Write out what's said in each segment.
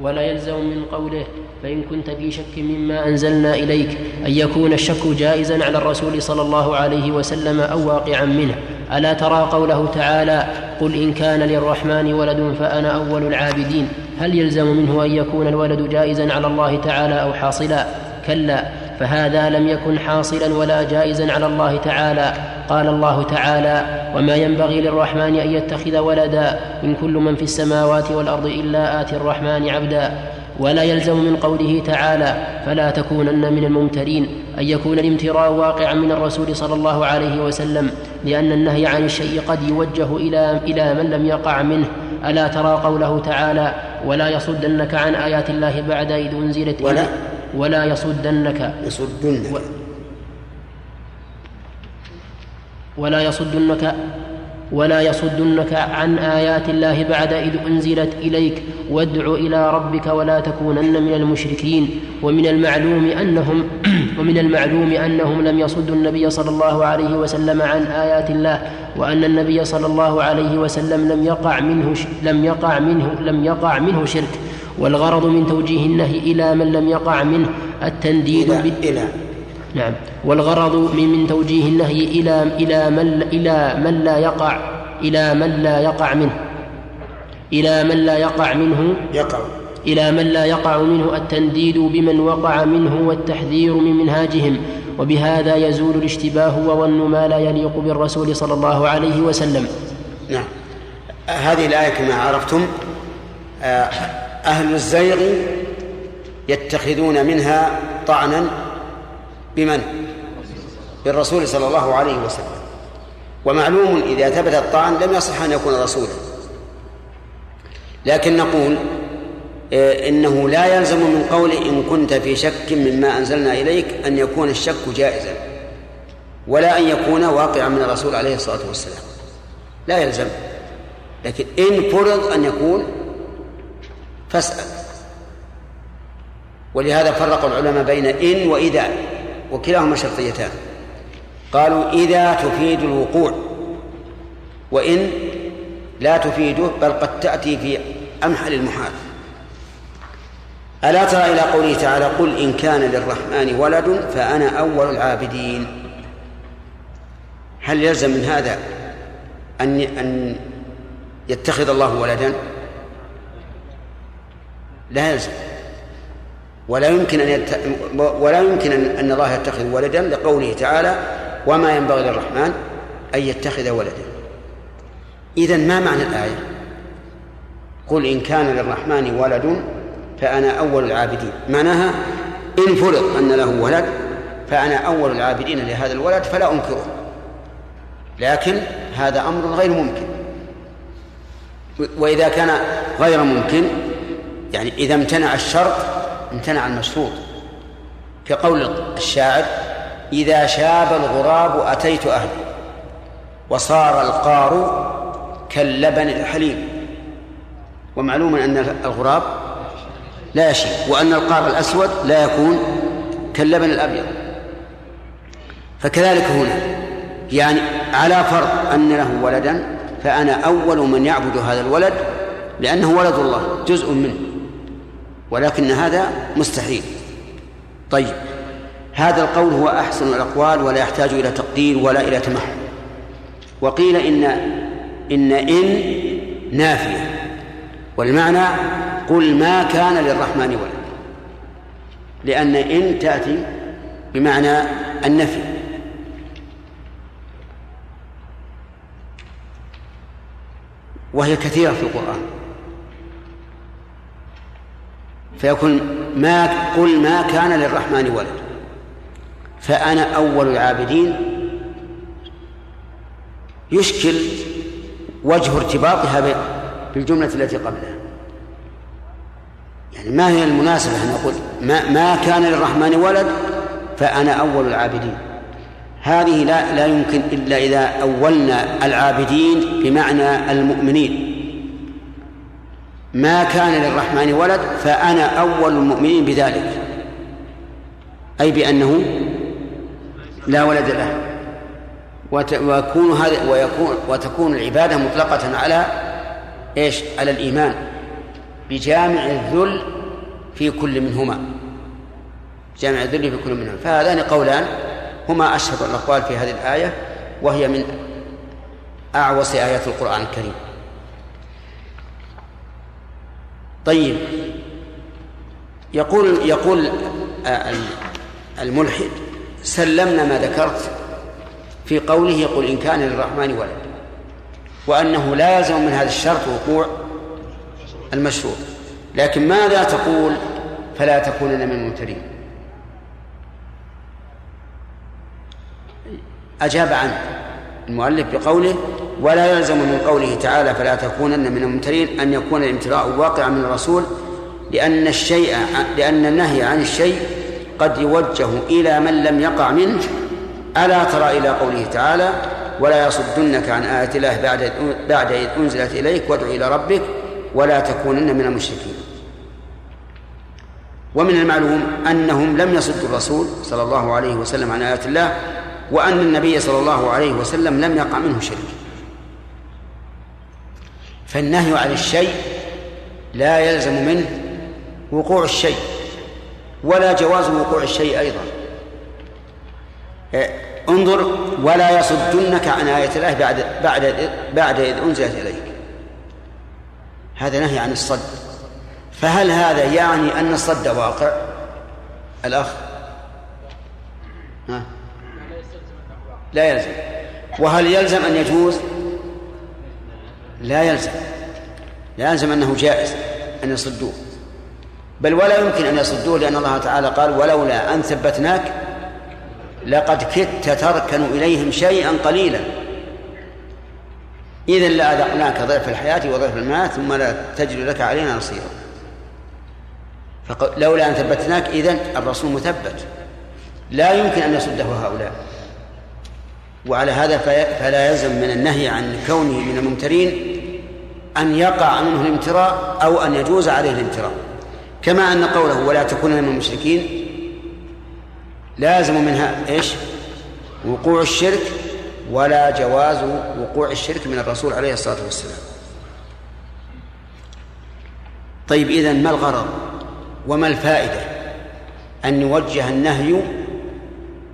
ولا يلزم من قوله فإن كنت في شك مما أنزلنا إليك أن يكون الشك جائزا على الرسول صلى الله عليه وسلم أو واقعا منه. ألا ترى قوله تعالى قل إن كان للرحمن ولد فأنا أول العابدين؟ هل يلزم منه أن يكون الولد جائزا على الله تعالى أو حاصلا؟ كلا فهذا لم يكن حاصلا ولا جائزا على الله تعالى. قال الله تعالى وما ينبغي للرحمن أن يتخذ ولدا إن كل من في السماوات والأرض إلا آتي الرحمن عبدا. ولا يلزم من قوله تعالى فلا تكونن من الممترين. أن يكون الامتراء واقعا من الرسول صلى الله عليه وسلم لأن النهي عن الشيء قد يوجه إلى إلى من لم يقع منه. ألا ترى قوله تعالى ولا يصدنك عن آيات الله بعد إذ أنزلت ولا. ولا يصدنك. يصدنك و ولا يصدنك ولا يصدنك عن آيات الله بعد إذ أنزلت إليك. وادع إلى ربك ولا تكونن من المشركين. ومن المعلوم أنهم ومن المعلوم أنهم لم يصدوا النبي صلى الله عليه وسلم عن آيات الله. وأن النبي صلى الله عليه وسلم لم يقع منه لم يقع منه لم يقع منه شرك. والغرض من توجيه النهي إلى من لم يقع منه التنديد إلى, إلى نعم. والغرض من, من توجيه النهي إلى إلى من إلى من لا يقع إلى من لا يقع منه. إلى من لا يقع منه. يقع. إلى من لا يقع منه التنديد بمن وقع منه والتحذير من منهاجهم. وبهذا يزول الاشتباه وظن ما لا يليق بالرسول صلى الله عليه وسلم. نعم. هذه الآية كما عرفتم آه، أهل الزيغ يتخذون منها طعنا بمن؟ بالرسول صلى الله عليه وسلم. ومعلوم إذا ثبت الطعن لم يصح أن يكون رسولا. لكن نقول آه، إنه لا يلزم من قول إن كنت في شك مما أنزلنا إليك أن يكون الشك جائزا ولا أن يكون واقعا من الرسول عليه الصلاة والسلام. لا يلزم. لكن إن فرض أن يكون فاسأل. ولهذا فرق العلماء بين إن وإذا. وكلاهما شرطيتان. قالوا إذا تفيد الوقوع وإن لا تفيده بل قد تأتي في أمحل المحال ألا ترى إلى قوله تعالى قل إن كان للرحمن ولد فأنا أول العابدين. هل يلزم من هذا أن أن يتخذ الله ولدا؟ لا يلزم. ولا يمكن أن يت... ولا يمكن أن الله يتخذ ولدا لقوله تعالى وما ينبغي للرحمن أن يتخذ ولدا. إذا ما معنى الآية؟ قل إن كان للرحمن ولد فأنا أول العابدين. معناها إن فرض أن له ولد فأنا أول العابدين لهذا الولد فلا أنكره. لكن هذا أمر غير ممكن. وإذا كان غير ممكن يعني إذا امتنع الشرط امتنع المشروط كقول الشاعر إذا شاب الغراب أتيت أهلي وصار القار كاللبن الحليب. ومعلوم أن الغراب لا يشيب وأن القار الأسود لا يكون كاللبن الأبيض. فكذلك هنا يعني على فرض أن له ولدا فأنا أول من يعبد هذا الولد لأنه ولد الله جزء منه. ولكن هذا مستحيل. طيب هذا القول هو أحسن الأقوال ولا يحتاج إلى تقدير ولا إلى تمحل وقيل إن إن إن نافية. والمعنى قل ما كان للرحمن ولد. لأن إن تأتي بمعنى النفي. وهي كثيرة في القرآن. فيكون ما قل ما كان للرحمن ولد. فأنا أول العابدين يشكل وجه ارتباطها بالجملة التي قبلها. يعني ما هي المناسبة أن أقول ما, ما كان للرحمن ولد فأنا أول العابدين. هذه لا لا يمكن إلا إذا أولنا العابدين بمعنى المؤمنين. ما كان للرحمن ولد فأنا أول المؤمنين بذلك. أي بأنه لا ولد له. ويكون هذا ويكون وتكون العبادة مطلقة على إيش؟ على الإيمان. بجامع الذل في كل منهما. جامع الذل في كل منهما. فهذان قولان هما أشهر الأقوال في هذه الآية وهي من أعوص آيات القرآن الكريم. طيب. يقول يقول الملحد سلمنا ما ذكرت في قوله يقول إن كان للرحمن ولد وأنه لا يلزم من هذا الشرط وقوع المشروع. لكن ماذا تقول؟ فلا تكونن من الممترين أجاب عنه. المؤلف بقوله ولا يلزم من قوله تعالى فلا تكونن من الممترين أن يكون الامتراء واقعا من الرسول لأن الشيء لأن النهي عن الشيء قد يوجه إلى من لم يقع منه. ألا ترى إلى قوله تعالى ولا يصدنك عن آيات الله بعد بعد إذ أنزلت إليك وادع إلى ربك ولا تكونن من المشركين. ومن المعلوم أنهم لم يصدوا الرسول صلى الله عليه وسلم عن آيات الله وأن النبي صلى الله عليه وسلم لم يقع منه شرك. فالنهي عن الشيء لا يلزم منه وقوع الشيء ولا جواز وقوع الشيء أيضا. إيه، انظر ولا يصدنك عن آية الله بعد بعد بعد إذ أنزلت إليك. هذا نهي عن الصد. فهل هذا يعني أن الصد واقع؟ الأخ؟ ها؟ لا يلزم. وهل يلزم أن يجوز؟ لا يلزم. لا يلزم أنه جائز أن يصدوه. بل ولا يمكن أن يصدوه لأن الله تعالى قال ولولا أن ثبتناك لقد كدت تركن إليهم شيئا قليلا. إذا لأذقناك ضعف الحياة وضعف الممات ثم لا تجد لك علينا نصيرا. لولا أن ثبتناك إذن الرسول مثبت. لا يمكن أن يصده هؤلاء. وعلى هذا فلا يلزم من النهي عن كونه من الممترين أن يقع منه الامتراء أو أن يجوز عليه الامتراء كما أن قوله ولا تكونن من المشركين لازم منها إيش؟ وقوع الشرك ولا جواز وقوع الشرك من الرسول عليه الصلاة والسلام. طيب اذا ما الغرض؟ وما الفائدة؟ أن يوجه النهي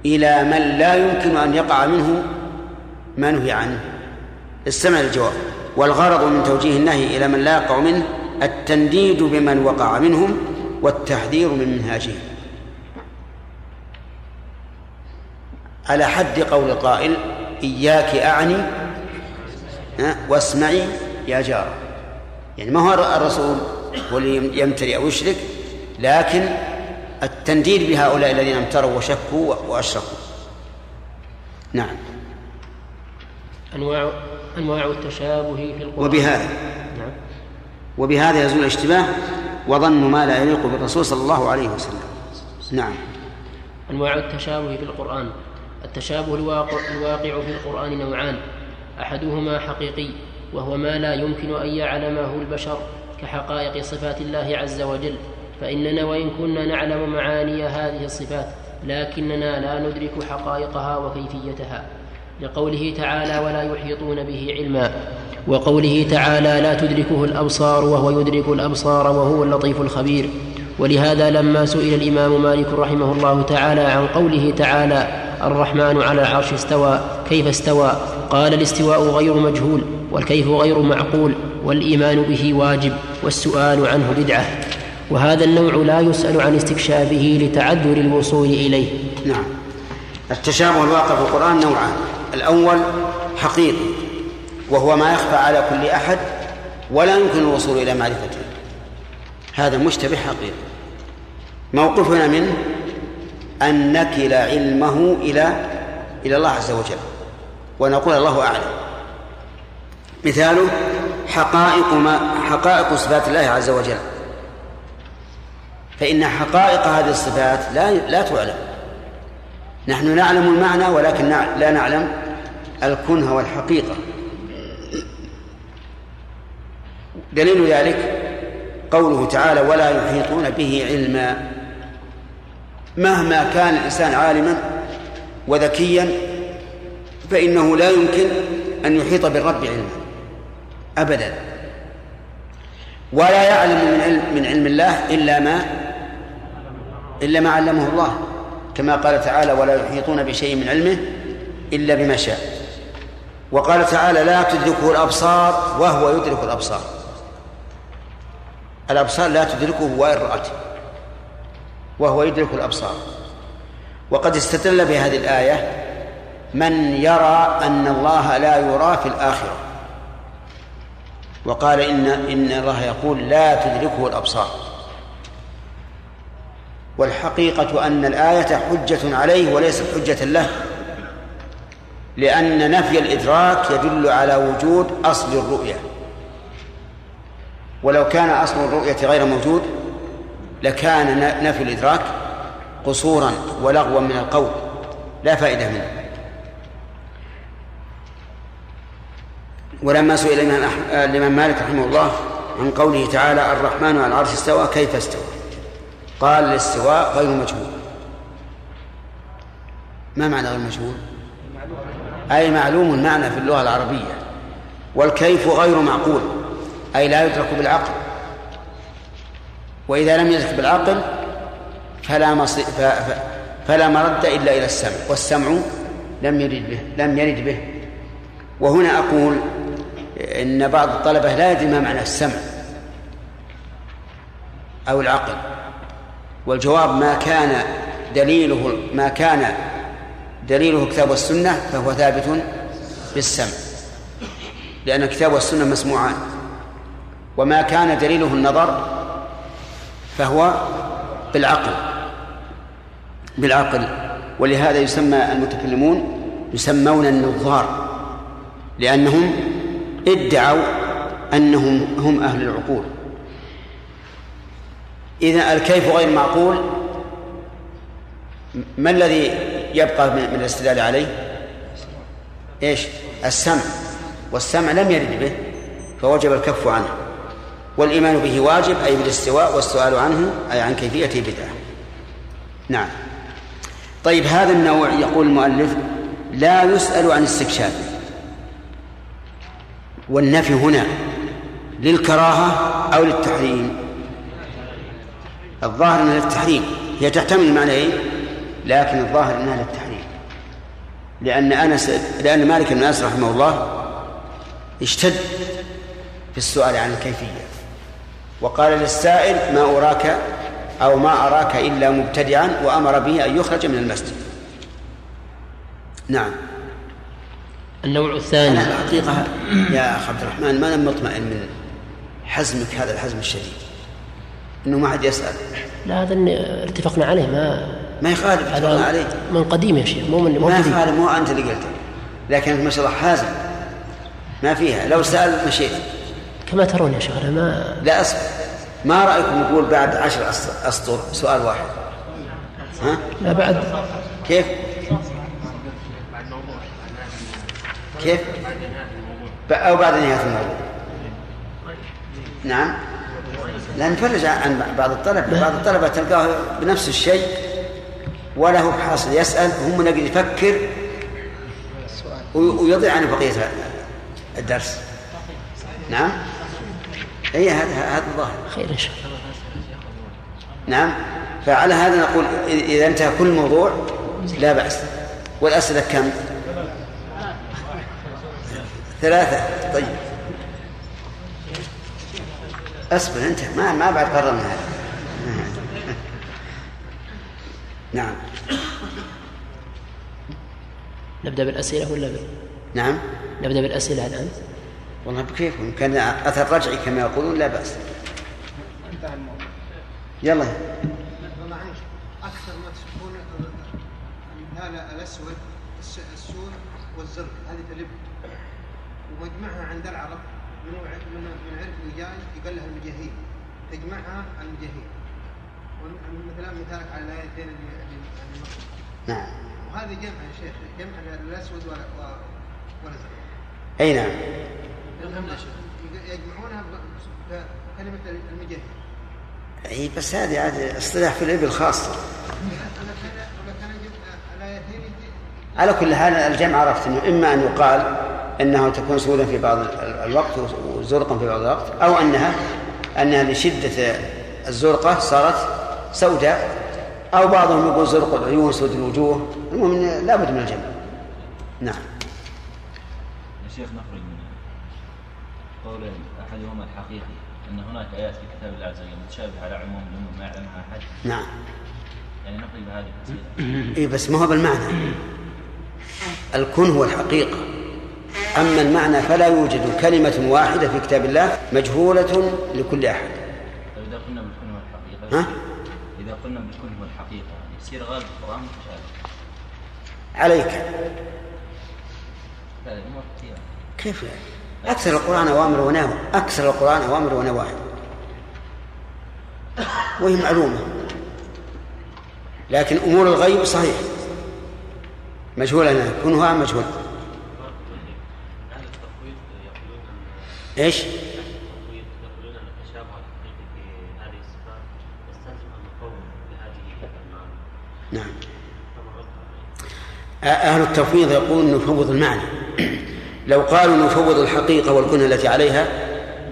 إلى من لا يمكن أن يقع منه ما نهي عنه. استمع الجواب والغرض من توجيه النهي إلى من لا يقع منه التنديد بمن وقع منهم والتحذير من منهاجهم. على حد قول القائل إياك أعني واسمعي يا جارة يعني ما هو الرسول هو اللي يمتري أو يشرك لكن التنديد بهؤلاء الذين امتروا وشكوا وأشركوا. نعم. أنواع أنواع التشابه في القرآن. وبهذا. نعم. وبهذا يزول الاشتباه وظن ما لا يليق بالرسول صلى الله عليه وسلم. نعم. أنواع التشابه في القرآن. التشابه الواقع, الواقع في القرآن نوعان. أحدهما حقيقي وهو ما لا يمكن أن يعلمه البشر كحقائق صفات الله عز وجل. فإننا وإن كنا نعلم معاني هذه الصفات لكننا لا ندرك حقائقها وكيفيتها. لقوله تعالى ولا يحيطون به علما وقوله تعالى لا تدركه الأبصار وهو يدرك الأبصار وهو اللطيف الخبير ولهذا لما سئل الإمام مالك رحمه الله تعالى عن قوله تعالى الرحمن على العرش استوى كيف استوى؟ قال الاستواء غير مجهول والكيف غير معقول والإيمان به واجب والسؤال عنه بدعة وهذا النوع لا يسأل عن استكشافه لتعذر الوصول إليه. نعم. التشابه الواقع في القرآن نوعان. الأول حقيقي وهو ما يخفى على كل أحد ولا يمكن الوصول إلى معرفته. هذا مشتبه حقيقي. موقفنا منه أن نكل علمه إلى إلى الله عز وجل ونقول الله أعلم. مثاله حقائق ما حقائق صفات الله عز وجل. فإن حقائق هذه الصفات لا لا تعلم. نحن نعلم المعنى ولكن لا نعلم الكنه والحقيقة. دليل ذلك قوله تعالى ولا يحيطون به علما. مهما كان الإنسان عالما وذكيا فإنه لا يمكن أن يحيط بالرب علما. أبدا. ولا يعلم من علم من علم الله إلا ما إلا ما علمه الله كما قال تعالى ولا يحيطون بشيء من علمه إلا بما شاء وقال تعالى لا تدركه الأبصار وهو يدرك الأبصار الأبصار لا تدركه وإن رأته وهو يدرك الأبصار. وقد استدل بهذه الآية من يرى أن الله لا يرى في الآخرة وقال إن إن الله يقول لا تدركه الأبصار والحقيقة أن الآية حجة عليه وليست حجة له لأن نفي الإدراك يدل على وجود أصل الرؤية. ولو كان أصل الرؤية غير موجود لكان نفي الإدراك قصورا ولغوا من القول لا فائدة منه. ولما سئل الإمام مالك رحمه الله عن قوله تعالى الرحمن على العرش استوى كيف استوى؟ قال الاستواء غير مجهول. ما معنى غير مجهول؟ أي معلوم المعنى في اللغة العربية. والكيف غير معقول أي لا يدرك بالعقل. وإذا لم يدرك بالعقل فلا مصير فلا مرد إلا إلى السمع. والسمع لم يرد به لم يرد به. وهنا أقول إن بعض الطلبة لا يدري ما معنى السمع أو العقل. والجواب ما كان دليله ما كان دليله الكتاب والسنة فهو ثابت بالسمع لأن الكتاب والسنة مسموعان. وما كان دليله النظر فهو بالعقل بالعقل. ولهذا يسمى المتكلمون يسمون النظار لأنهم ادعوا أنهم هم أهل العقول. إذا الكيف غير معقول ما الذي يبقى من الاستدلال عليه؟ إيش؟ السمع. والسمع لم يرد به فوجب الكف عنه. والإيمان به واجب أي بالاستواء والسؤال عنه أي عن كيفيته بدعة نعم. طيب هذا النوع يقول المؤلف لا يسأل عن استكشاف. والنفي هنا للكراهة أو للتحريم. الظاهر أنها للتحريم. هي تحتمل معنيين لكن الظاهر أنها للتحريم. لأن أنس لأن مالك بن أنس رحمه الله اشتد في السؤال عن الكيفية. وقال للسائل ما أراك أو ما أراك إلا مبتدعا وأمر به أن يخرج من المسجد. نعم. النوع الثاني. أنا الحقيقة يا أخ عبد الرحمن ما أنا مطمئن من حزمك هذا الحزم الشديد. إنه ما حد يسأل. لا هذا اتفقنا عليه ما ما يخالف اتفقنا عليه. من قديم يا شيخ مو من ما يخالف مو أنت اللي قلته. لكن ما شاء الله حازم. ما فيها. لو سأل مشيت. كما ترون يا شيخ أنا ما لا اصبر ما رأيكم نقول بعد عشر أسطر؟ سؤال واحد. ها؟ لا بعد. كيف؟ كيف؟ أو بعد نهاية الموضوع. نعم. لا نفرج عن بعض الطلبة بعض الطلبة تلقاه بنفس الشيء ولا هو حاصل يسأل هم نقدر يفكر ويضيع عنه بقية الدرس. نعم؟ اي هذا هذا الظاهر. خير إن شاء الله. نعم؟ فعلى هذا نقول إذا انتهى كل موضوع لا بأس. والأسئلة كم؟ ثلاثة. طيب. اصبر انت ما ما بعد قررنا هذا. نعم. نبدأ بالأسئلة ولا بال... نعم. نبدأ بالأسئلة الآن. والله بكيف إن كان أثر رجعي كما يقولون لا بأس. انتهى الموضوع. يلا. أكثر ما تشوفون المثال الأسود السود والزرق. هذه تلب. ومجمعها عند العرب. من من من عرف الوجاج يقال لها المجاهيل تجمعها المجاهيل مثلا مثالك على الايتين اللي نعم. وهذه جمع يا شيخ جمع الاسود والازرق أي نعم. يجمعونها بكلمة المجاهد أي بس هذه عاد اصطلاح في الإبل خاصة. على كل حال الجمع عرفت انه إما أن يقال انه تكون سودا في بعض الوقت وزرقا في بعض الوقت أو انها أنها لشدة الزرقة صارت سوداء أو بعضهم يقول زرق العيون سود الوجوه المهم لا بد من الجمع. نعم. يا شيخ نخرج من قول أحدهما الحقيقي أن هناك آيات في كتاب الله عز وجل متشابهة على عموم الأمم ما يعلمها أحد. نعم. يعني نخرج بهذه القصيدة. إيه بس ما هو بالمعنى. الكن هو الحقيقة. أما المعنى فلا يوجد كلمة واحدة في كتاب الله مجهولة لكل أحد. طيب إذا قلنا بالكن والحقيقة ها؟ إذا قلنا بالكن والحقيقة يعني يصير غالب القرآن متشابه عليك. كيف أكثر القرآن أوامر ونواهي أكثر القرآن أوامر ونواهي. وهي معلومة. لكن أمور الغيب صحيح. مجهولة كنها مجهول إيش؟ يقولون ان التشابه الحقيقي في هذه الصفات يستلزم ان بهذه المعنى نعم. أهل التفويض يقولون نفوض المعنى. لو قالوا نفوض الحقيقة والكنة التي عليها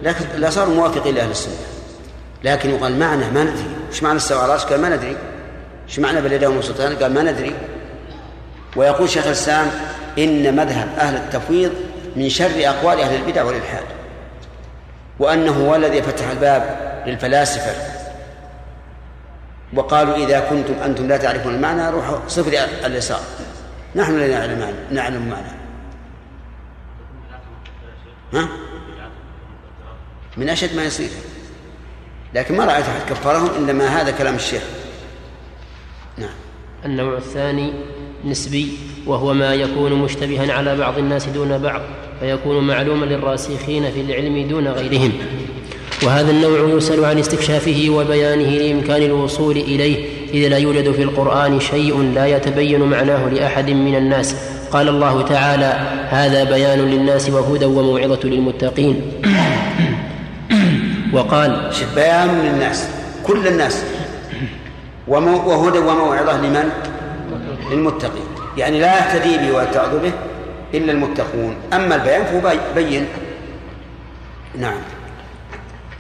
لكن لا صاروا موافقين لأهل السنة. لكن يقال معنى ما ندري. إيش معنى استوى على قال ما ندري. إيش معنى بل يداه سلطان؟ قال ما ندري. ويقول شيخ الإسلام إن مذهب أهل التفويض من شر أقوال أهل البدع والإلحاد. وأنه هو الذي فتح الباب للفلاسفة. وقالوا إذا كنتم أنتم لا تعرفون المعنى روحوا صفر اليسار. نحن لا نعلم نعلم معنى. ها؟ من أشد ما يصير. لكن ما رأيت أحد كفرهم انما هذا كلام الشيخ. نعم. النوع الثاني نسبي وهو ما يكون مشتبها على بعض الناس دون بعض. فيكون معلوما للراسخين في العلم دون غيرهم. وهذا النوع يسأل عن استكشافه وبيانه لإمكان الوصول إليه إذ لا يوجد في القرآن شيء لا يتبين معناه لأحد من الناس. قال الله تعالى هذا بيان للناس وهدى وموعظة للمتقين. وقال بيان للناس كل الناس. وهدى وموعظة لمن؟ للمتقين. يعني لا يهتدي به ويتعظ به إلا المتقون. أما البيان فهو بين. نعم.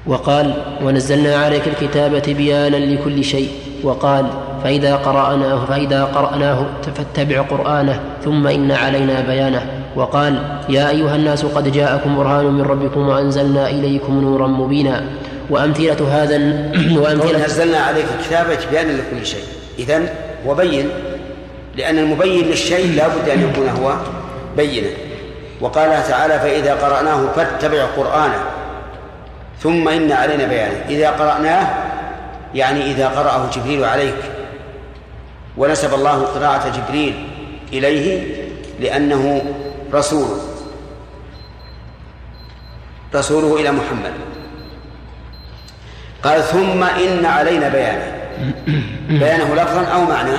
وقال ونزلنا عليك الكتاب تبيانا لكل شيء. وقال فإذا قرأناه فإذا قرأناه فاتبع قرآنه ثم إن علينا بيانه. وقال يا أيها الناس قد جاءكم برهان من ربكم وأنزلنا إليكم نورا مبينا. وأمثلة هذا وأمثلة نزلنا عليك الكتاب تبيانا لكل شيء. إذن وبين لأن المبين للشيء لا بد أن يكون هو بينا وقال تعالى فإذا قرأناه فاتبع قرآنه. ثم إن علينا بيانه. إذا قرأناه يعني إذا قرأه جبريل عليك. ونسب الله قراءة جبريل إليه لأنه رسول. رسوله إلى محمد. قال ثم إن علينا بيانه. بيانه لفظا أو معنى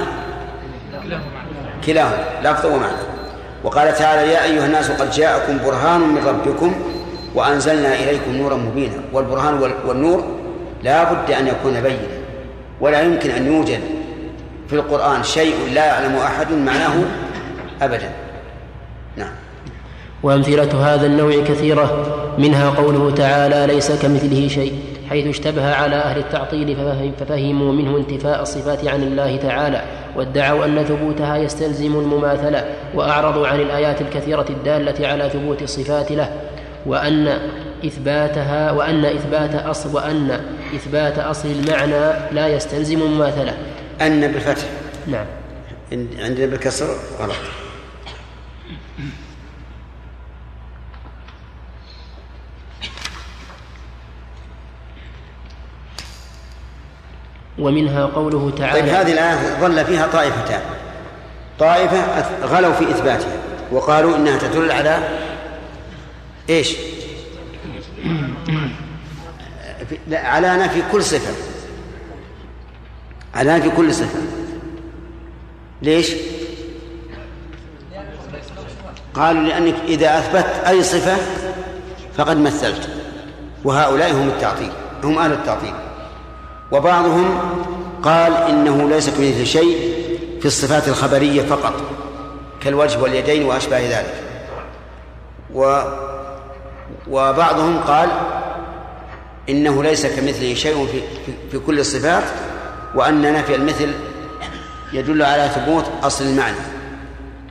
كلاهما. لفظ ومعنى وقال تعالى يا أيها الناس قد جاءكم برهان من ربكم وأنزلنا إليكم نورا مبينا. والبرهان والنور لا بد أن يكون بينا ولا يمكن أن يوجد في القرآن شيء لا يعلم أحد معناه أبدا. نعم. وأمثلة هذا النوع كثيرة منها قوله تعالى ليس كمثله شيء. حيث اشتبه على أهل التعطيل ففهموا منه انتفاء الصفات عن الله تعالى وادعوا أن ثبوتها يستلزم المماثلة وأعرضوا عن الآيات الكثيرة الدالة على ثبوت الصفات له وأن إثباتها وأن إثبات أصل وأن إثبات أصل المعنى لا يستلزم مماثلة. أن بالفتح. نعم. عندنا بالكسر؟ غلط. ومنها قوله تعالى طيب هذه الآية ظل فيها طائفتان. طائفة غلوا في إثباتها وقالوا إنها تدل على إيش؟ على نفي كل صفة. على نفي كل صفة. ليش؟ قالوا لأنك إذا أثبت أي صفة فقد مثلت. وهؤلاء هم التعطيل هم أهل التعطيل. وبعضهم قال إنه ليس كمثل شيء في الصفات الخبرية فقط كالوجه واليدين وأشباه ذلك. و وبعضهم قال إنه ليس كمثله شيء في, في, في كل الصفات وأن نفي المثل يدل على ثبوت أصل المعنى.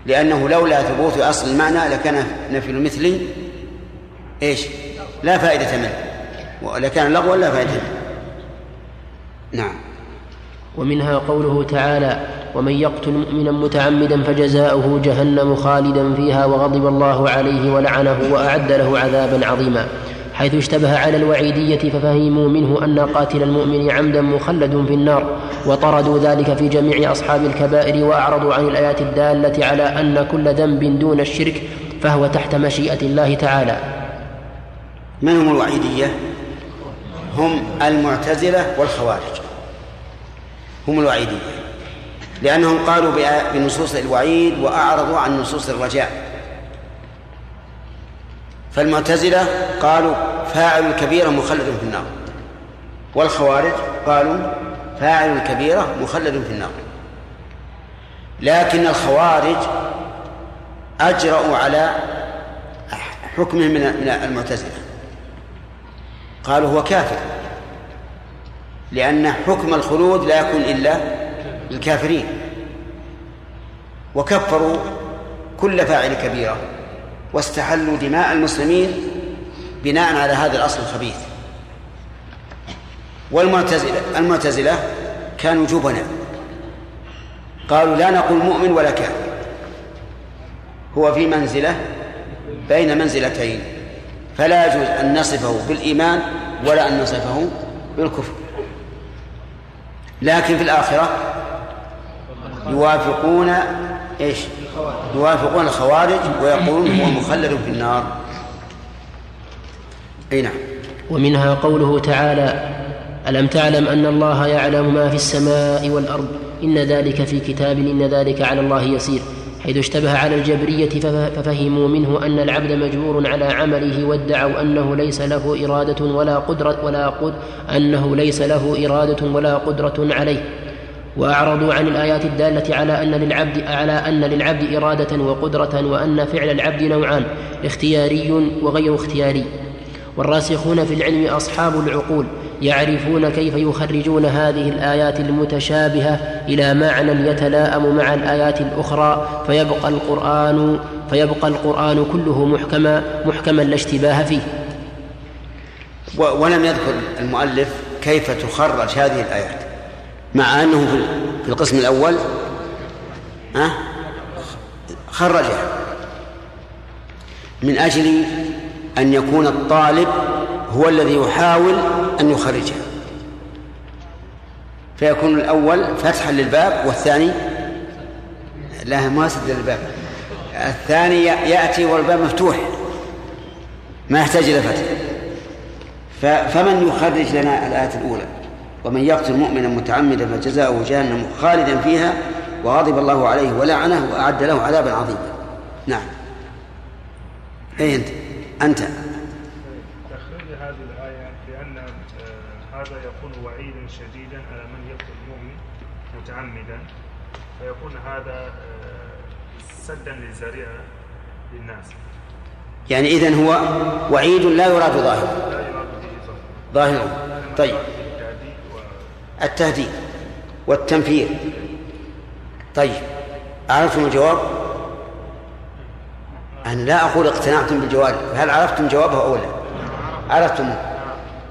لأنه لولا ثبوت أصل المعنى لكان نفي المثل إيش؟ لا فائدة منه ولكان لغوا لا فائدة منه. نعم. ومنها قوله تعالى ومن يقتل مؤمنا متعمدا فجزاؤه جهنم خالدا فيها وغضب الله عليه ولعنه وأعد له عذابا عظيما. حيث اشتبه على الوعيدية ففهموا منه أن قاتل المؤمن عمدا مخلد في النار وطردوا ذلك في جميع أصحاب الكبائر وأعرضوا عن الآيات الدالة على أن كل ذنب دون الشرك فهو تحت مشيئة الله تعالى. من هم الوعيدية؟ هم المعتزلة والخوارج. هم الوعيدية لأنهم قالوا بنصوص الوعيد وأعرضوا عن نصوص الرجاء. فالمعتزلة قالوا فاعل الكبيرة مخلد في النار. والخوارج قالوا فاعل الكبيرة مخلد في النار. لكن الخوارج أجرأوا على حكمهم من المعتزلة. قالوا هو كافر. لأن حكم الخلود لا يكون إلا للكافرين. وكفروا كل فاعل كبيرة واستحلوا دماء المسلمين بناء على هذا الأصل الخبيث. والمعتزلة المعتزلة كانوا جبنا قالوا لا نقول مؤمن ولا كافر. هو في منزلة بين منزلتين. فلا يجوز أن نصفه بالإيمان ولا أن نصفه بالكفر. لكن في الآخرة يوافقون إيش؟ يوافقون الخوارج ويقولون هو مخلد في النار. أي نعم. ومنها قوله تعالى ألم تعلم أن الله يعلم ما في السماء والأرض؟ إن ذلك في كتاب إن ذلك على الله يسير. حيث اشتبه على الجبرية ففهموا منه أن العبد مجبور على عمله وادعوا أنه ليس له إرادة ولا قدرة ولا قد أنه ليس له إرادة ولا قدرة عليه. وأعرضوا عن الآيات الدالة على أن للعبد على أن للعبد إرادة وقدرة وأن فعل العبد نوعان اختياري وغير اختياري. والراسخون في العلم أصحاب العقول يعرفون كيف يخرجون هذه الآيات المتشابهة إلى معنى يتلاءم مع الآيات الأخرى فيبقى القرآن فيبقى القرآن كله محكما محكما لا اشتباه فيه. ولم يذكر المؤلف كيف تخرج هذه الآيات مع أنه في القسم الأول خرجها. من أجل أن يكون الطالب هو الذي يحاول أن يخرجها. فيكون الأول فتحا للباب والثاني لا ما سد الباب الثاني يأتي والباب مفتوح ما يحتاج إلى فتح. فمن يخرج لنا الآية الأولى؟ ومن يقتل مؤمنا متعمدا فجزاؤه جهنم خالدا فيها وغضب الله عليه ولعنه وأعد له عذابا عظيما. نعم. أي أنت؟ أنت تخرج هذه الآية بأن آه، هذا يكون وعيدا شديدا على من يقتل المؤمن متعمدا فيكون هذا آه، سدا للذريعة للناس. يعني إذن هو وعيد لا يراد ظاهره ظاهره ظاهر. طيب. التهديد والتنفير. طيب. عرفتم الجواب؟ أنا لا أقول اقتنعتم بالجواب. هل عرفتم جوابه أو لا؟ عرفتم.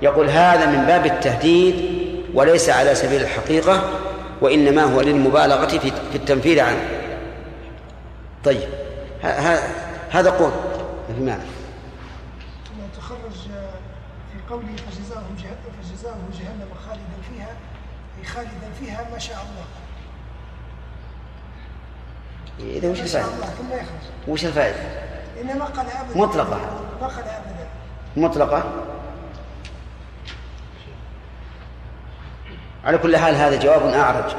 يقول هذا من باب التهديد وليس على سبيل الحقيقة وإنما هو للمبالغة في التنفير عنه. طيب هذا قول. في معنى تخرج في قوله فجزاؤه فجزاؤه جهنم خالدا فيها أي خالدا فيها ما شاء الله. إذا وش الفائدة؟ ثم وش الفائدة؟ إنما قال أبدا. مطلقة ما قال أبدا. مطلقة؟ على كل حال هذا جواب أعرج.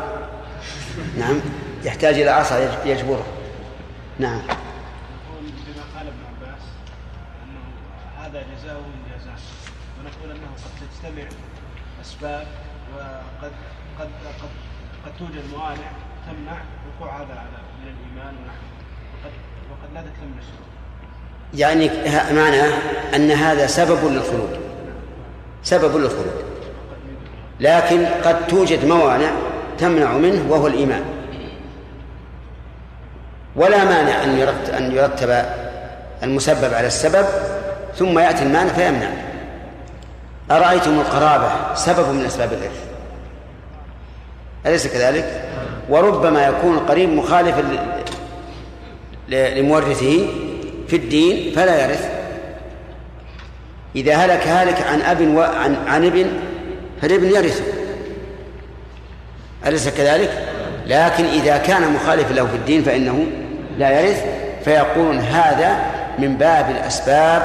نعم. يحتاج إلى عصا يجبره. نعم. بما قال ابن عباس أنه هذا جزاء من جزاء. ونقول أنه قد تجتمع أسباب وقد قد قد قد توجد موانع تمنع وقوع هذا على من الإيمان ونحن. وقد وقد لا تتم الشروط يعني معناه أن هذا سبب للخلود سبب للخلود لكن قد توجد موانع تمنع منه وهو الإيمان. ولا مانع أن يرتب, أن يرتب المسبب على السبب ثم يأتي المانع فيمنع. أرأيتم القرابة سبب من أسباب الإرث؟ أليس كذلك؟ وربما يكون القريب مخالفا لمورثه في الدين فلا يرث. إذا هلك هالك عن أب وعن عن ابن فالابن يرثه أليس كذلك؟ لكن إذا كان مخالفا له في الدين فإنه لا يرث. فيقولون هذا من باب الأسباب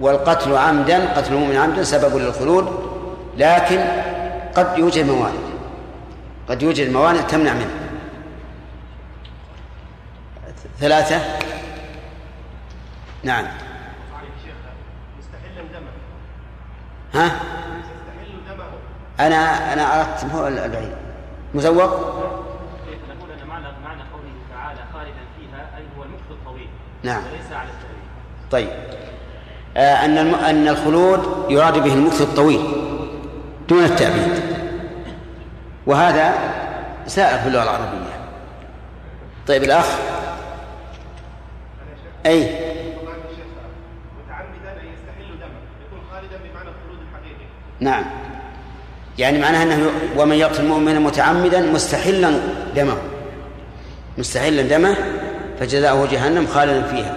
والقتل عمدا قتل المؤمن عمدا سبب للخلود لكن قد يوجد موانع. قد يوجد موانع تمنع منه. ثلاثة؟ نعم. ها؟ أنا أنا أردت هو البعيد مزوق؟ نقول أن معنى معنى قوله تعالى خالدا فيها أي هو المكث الطويل. نعم. وليس على التأويل طيب. آه أن الم... أن الخلود يراد به المكث الطويل دون التأبيد وهذا سائر في اللغة العربية. طيب الأخ؟ أي؟ متعمدا ان يستحل دمه. يكون خالدا بمعنى الخلود الحقيقي. نعم. يعني معناها أنه ومن يقتل مؤمنا متعمدا مستحلا دمه. مستحلا دمه فجزاؤه جهنم خالدا فيها.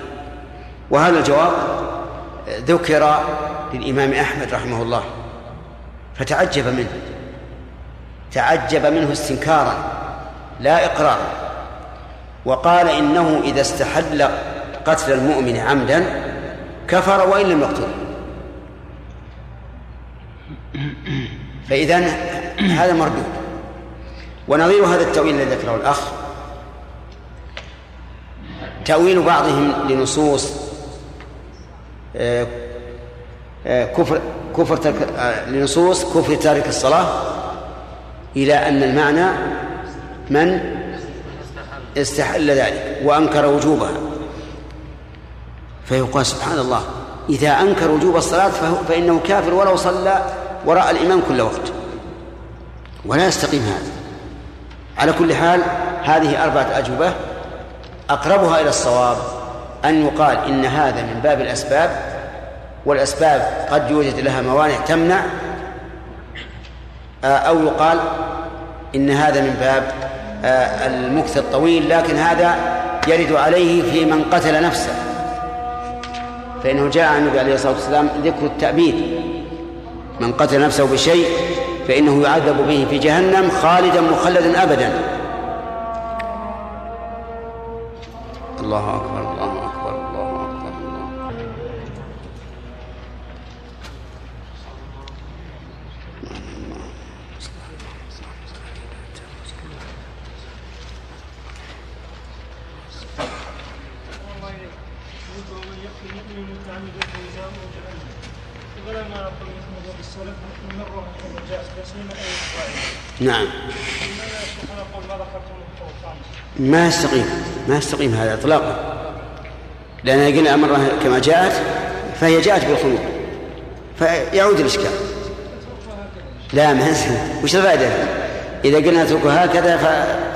وهذا الجواب ذكر للإمام أحمد رحمه الله. فتعجب منه. تعجب منه استنكارا لا إقرارا. وقال إنه إذا استحل قتل المؤمن عمدا كفر وإن لم يقتله فإذا هذا مردود. ونظير هذا التأويل الذي ذكره الأخ. تأويل بعضهم لنصوص آه، آه، كفر كفر ترك آه، لنصوص كفر تارك الصلاة إلى أن المعنى من؟ استحل ذلك وأنكر وجوبها. فيقال سبحان الله إذا أنكر وجوب الصلاة فإنه كافر ولو صلى وراء الإمام كل وقت. ولا يستقيم هذا. على كل حال هذه أربعة أجوبة. أقربها إلى الصواب أن يقال إن هذا من باب الأسباب والأسباب قد يوجد لها موانع تمنع. آه، أو يقال إن هذا من باب آه، المكث الطويل لكن هذا يرد عليه في من قتل نفسه. فإنه جاء عن النبي عليه الصلاة والسلام ذكر التأبيد. من قتل نفسه بشيء فإنه يعذب به في جهنم خالدا مخلدا أبدا. الله أكبر. نعم. ما يستقيم ما يستقيم هذا اطلاقا. لأن قلنا امرها كما جاءت فهي جاءت بالخلود فيعود الإشكال. لا ما وش الفائدة؟ إذا قلنا اتركه هكذا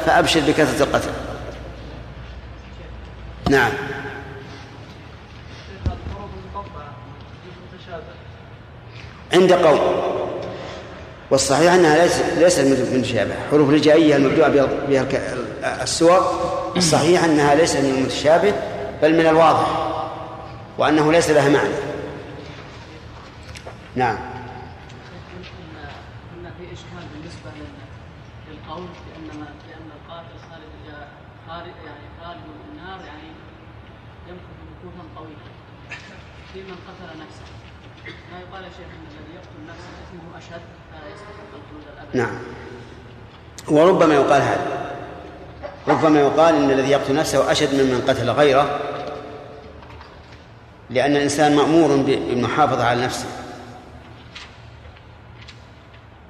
فأبشر بكثرة القتل. نعم. عند قوم. والصحيح أنها ليس ليست من المتشابه حروف الهجائيه المبدوءة بها السور. الصحيح أنها ليست من المتشابه بل من الواضح وأنه ليس لها معنى. نعم. قلنا قلنا في إشكال بالنسبة لل- للقول بأن ما بأن القاتل خالد خالد يعني خالد في النار يعني يمكث مكوثا طويلا في من قتل نفسه. ما يقال يا شيخ إن الذي يقتل نفسه اسمه أشد. نعم. وربما يقال هذا. ربما يقال إن الذي يقتل نفسه أشد ممن قتل غيره لأن الإنسان مأمور بالمحافظة على نفسه.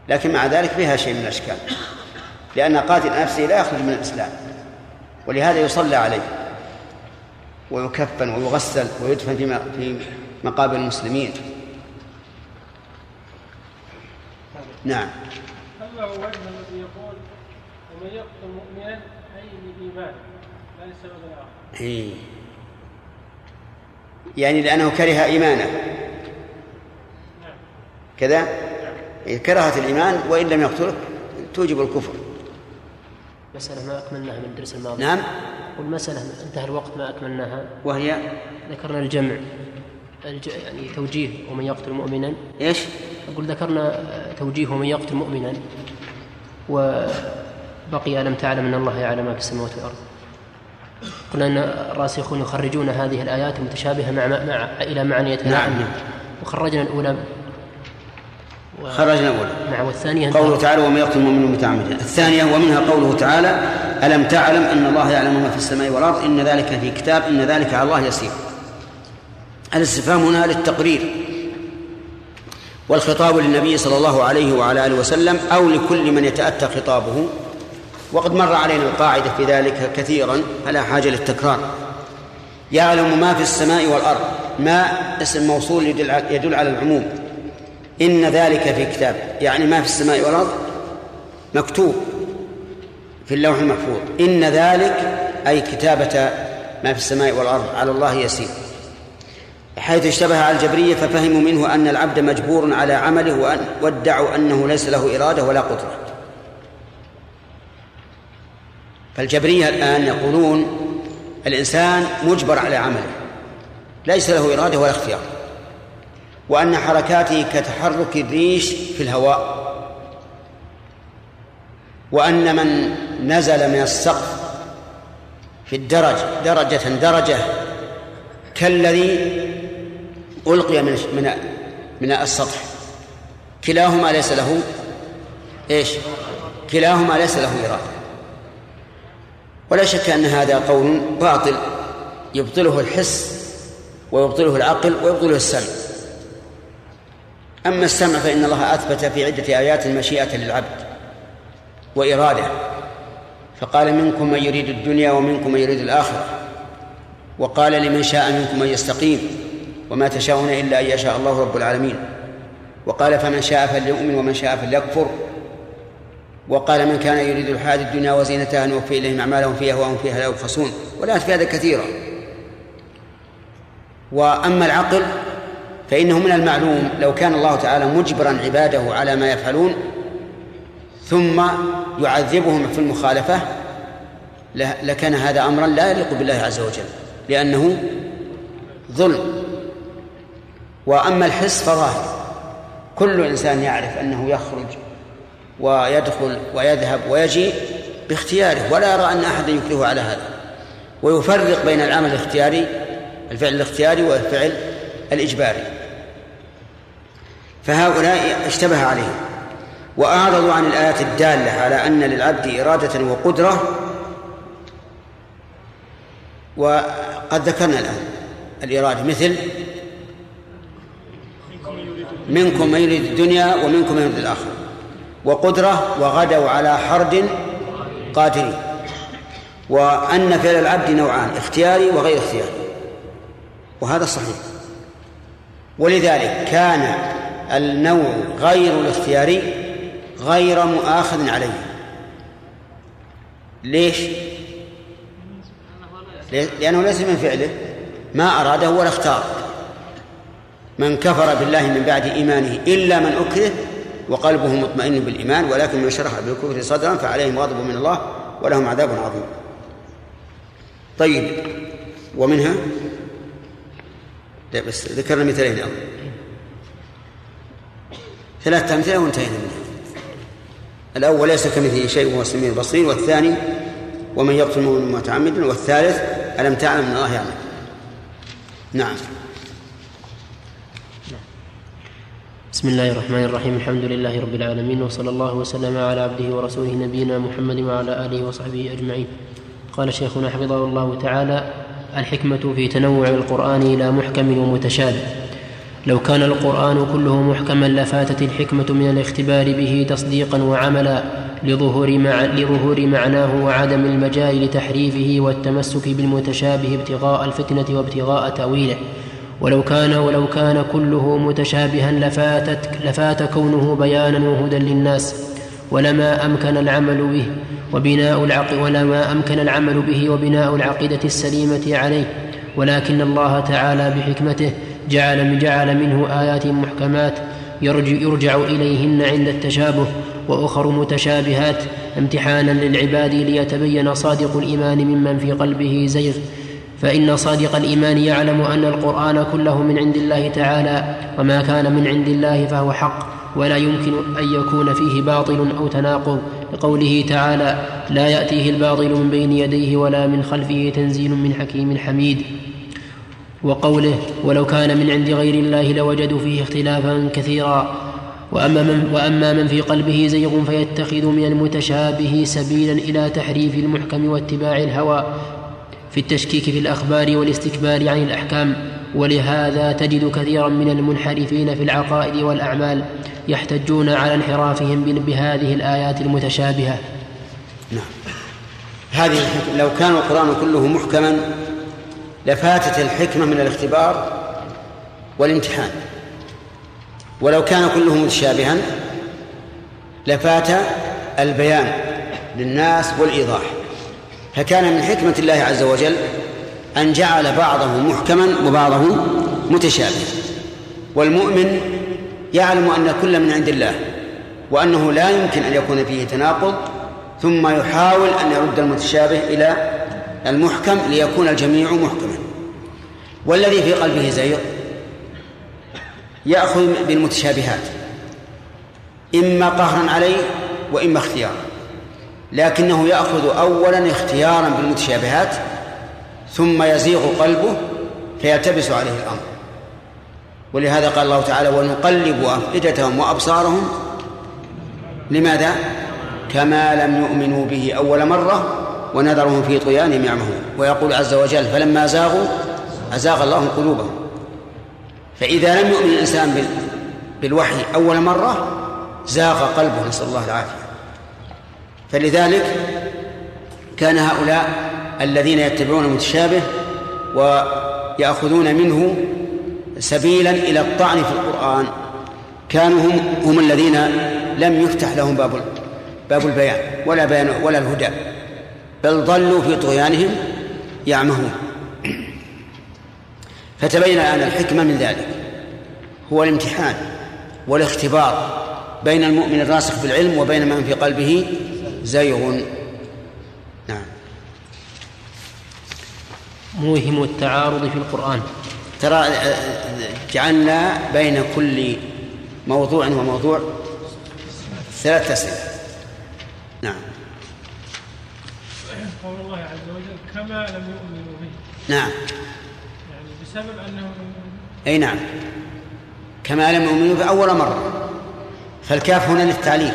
لكن مع ذلك فيها شيء من الأشكال. لأن قاتل نفسه لا يخرج من الإسلام. ولهذا يصلى عليه. ويكفن ويغسل ويدفن في في مقابر المسلمين. نعم. هو وجه الذي يقول ومن يقتل مؤمنا أي بإيمان؟ لا لسبب آخر إيه. يعني لأنه كره إيمانه. كذا؟ إيه، كراهة الإيمان وإن لم يقتلك توجب الكفر. مسألة ما أكملناها من الدرس الماضي. نعم. والمسألة انتهى الوقت ما أكملناها. وهي؟ ذكرنا الجمع. الج... يعني توجيه ومن يقتل مؤمنا. إيش؟ أقول ذكرنا آه، توجيه ومن يقتل مؤمنا. وبقي ألم تعلم أن الله يعلم ما في السماوات والأرض. قلنا أن الراسخون يخرجون هذه الآيات المتشابهة مع, مع... إلى يتناعم نعم. وخرجنا الأولى و... خرجنا الأولى. نعم والثانية قوله تعالى ومن يقتل مؤمنا متعمدا. الثانية ومنها قوله تعالى ألم تعلم أن الله يعلم ما في السماء والأرض؟ إن ذلك في كتاب إن ذلك على الله يسير. الاستفهام هنا للتقرير. والخطاب للنبي صلى الله عليه وعلى آله وسلم أو لكل من يتأتى خطابه. وقد مر علينا القاعدة في ذلك كثيرا فلا حاجة للتكرار. يعلم ما في السماء والأرض ما اسم موصول يدل على العموم. إن ذلك في كتاب يعني ما في السماء والأرض مكتوب في اللوح المحفوظ. إن ذلك أي كتابة ما في السماء والأرض على الله يسير. حيث اشتبه على الجبرية ففهموا منه أن العبد مجبور على عمله وأن وادعوا أنه ليس له إرادة ولا قدرة. فالجبرية الآن يقولون الإنسان مجبر على عمله ليس له إرادة ولا اختيار وأن حركاته كتحرك الريش في الهواء وأن من نزل من السقف في الدرج درجة درجة كالذي ألقي من من من السطح. كلاهما ليس له إيش؟ كلاهما ليس له إرادة ولا شك أن هذا قول باطل. يبطله الحس ويبطله العقل ويبطله السمع. أما السمع فإن الله أثبت في عدة آيات المشيئة للعبد وإرادة. فقال منكم من يريد الدنيا ومنكم من يريد الآخرة. وقال لمن شاء منكم أن يستقيم. وما تشاءون إلا أن يشاء الله رب العالمين. وقال فمن شاء فليؤمن ومن شاء فليكفر. وقال من كان يريد الحياة الدنيا وزينتها نوفي إليهم أعمالهم فيها وهم فيها لا يبخسون. والآيات في هذا كثيرة. وأما العقل فإنه من المعلوم لو كان الله تعالى مجبرا عباده على ما يفعلون ثم يعذبهم في المخالفة لكان هذا أمرا لا يليق بالله عز وجل لأنه ظلم. وأما الحس فظاهر. كل إنسان يعرف أنه يخرج ويدخل ويذهب ويجيء باختياره ولا يرى أن أحدا يكرهه على هذا. ويفرق بين العمل الاختياري الفعل الاختياري والفعل الإجباري. فهؤلاء اشتبه عليهم وأعرضوا عن الآيات الدالة على أن للعبد إرادة وقدرة. وقد ذكرنا الآن الإرادة مثل منكم من يريد الدنيا ومنكم من يريد الآخرة. وقدرة وغدوا على حرد قادرين. وأن فعل العبد نوعان اختياري وغير اختياري. وهذا صحيح. ولذلك كان النوع غير الاختياري غير مؤاخذ عليه. ليش؟ لأنه ليس من فعله. ما أراده ولا اختار من كفر بالله من بعد إيمانه إلا من أكره وقلبه مطمئن بالإيمان ولكن من شرح بالكفر صدرا فعليهم غضب من الله ولهم عذاب عظيم. طيب ومنها؟ لا بس ذكرنا مثالين أول. ثلاثة أمثلة وانتهينا منها. الأول ليس كمثله شيء وهو السميع البصير والثاني ومن يقتل مؤمنا متعمدا والثالث ألم تعلم أن الله يعلم. نعم. بسم الله الرحمن الرحيم. الحمد لله رب العالمين وصلى الله وسلم على عبده ورسوله نبينا محمد وعلى آله وصحبه أجمعين. قال شيخنا حفظه الله تعالى الحكمة في تنوع القرآن إلى محكم ومتشابه. لو كان القرآن كله محكما لفاتت الحكمة من الاختبار به تصديقا وعملا لظهور, مع لظهور معناه وعدم المجال لتحريفه والتمسك بالمتشابه ابتغاء الفتنة وابتغاء تأويله. ولو كان ولو كان كله متشابها لفاتت لفات كونه بيانا وهدى للناس ولما أمكن العمل به وبناء العق ولما أمكن العمل به وبناء العقيدة السليمة عليه. ولكن الله تعالى بحكمته جعل جعل منه آيات محكمات يرجع, يرجع إليهن عند التشابه وأخر متشابهات امتحانا للعباد ليتبين صادق الإيمان ممن في قلبه زيغ. فإن صادق الإيمان يعلم أن القرآن كله من عند الله تعالى وما كان من عند الله فهو حق ولا يمكن أن يكون فيه باطل أو تناقض. لقوله تعالى لا يأتيه الباطل من بين يديه ولا من خلفه تنزيل من حكيم حميد وقوله ولو كان من عند غير الله لوجدوا فيه اختلافا كثيرا وأما من, وأما من في قلبه زيغ فيتخذ من المتشابه سبيلا إلى تحريف المحكم واتباع الهوى. في التشكيك في الأخبار والاستكبار عن الأحكام ولهذا تجد كثيرا من المنحرفين في العقائد والأعمال يحتجون على انحرافهم بهذه الآيات المتشابهة. نعم. هذه لو كان القرآن كله محكما لفاتت الحكمة من الاختبار والامتحان. ولو كان كله متشابها لفات البيان للناس والإيضاح. فكان من حكمة الله عز وجل أن جعل بعضه محكما وبعضه متشابها. والمؤمن يعلم أن كل من عند الله وأنه لا يمكن أن يكون فيه تناقض ثم يحاول أن يرد المتشابه إلى المحكم ليكون الجميع محكما. والذي في قلبه زيغ يأخذ بالمتشابهات إما قهرا عليه وإما اختيارا. لكنه يأخذ أولا اختيارا بالمتشابهات ثم يزيغ قلبه فيلتبس عليه الأمر. ولهذا قال الله تعالى ونقلب أفئدتهم وأبصارهم لماذا؟ كما لم يؤمنوا به أول مرة ونذرهم في طغيانهم يعمهون ويقول عز وجل فلما زاغوا أزاغ الله قلوبهم. فإذا لم يؤمن الإنسان بالوحي أول مرة زاغ قلبه نسأل الله العافية. فلذلك كان هؤلاء الذين يتبعون المتشابه ويأخذون منه سبيلا إلى الطعن في القرآن. كانوا هم هم الذين لم يفتح لهم باب باب البيان ولا بيان ولا الهدى بل ضلوا في طغيانهم يعمهون. فتبين أن الحكمة من ذلك. هو الامتحان والاختبار بين المؤمن الراسخ في العلم وبين من في قلبه زيغ. نعم. موهم التعارض في القرآن. ترى جعلنا بين كل موضوع وموضوع ثلاث أسئلة. نعم. قول الله عز وجل كما لم يؤمنوا به. نعم. يعني بسبب أنهم أي نعم. كما لم يؤمنوا به أول مرة. فالكاف هنا للتعليل.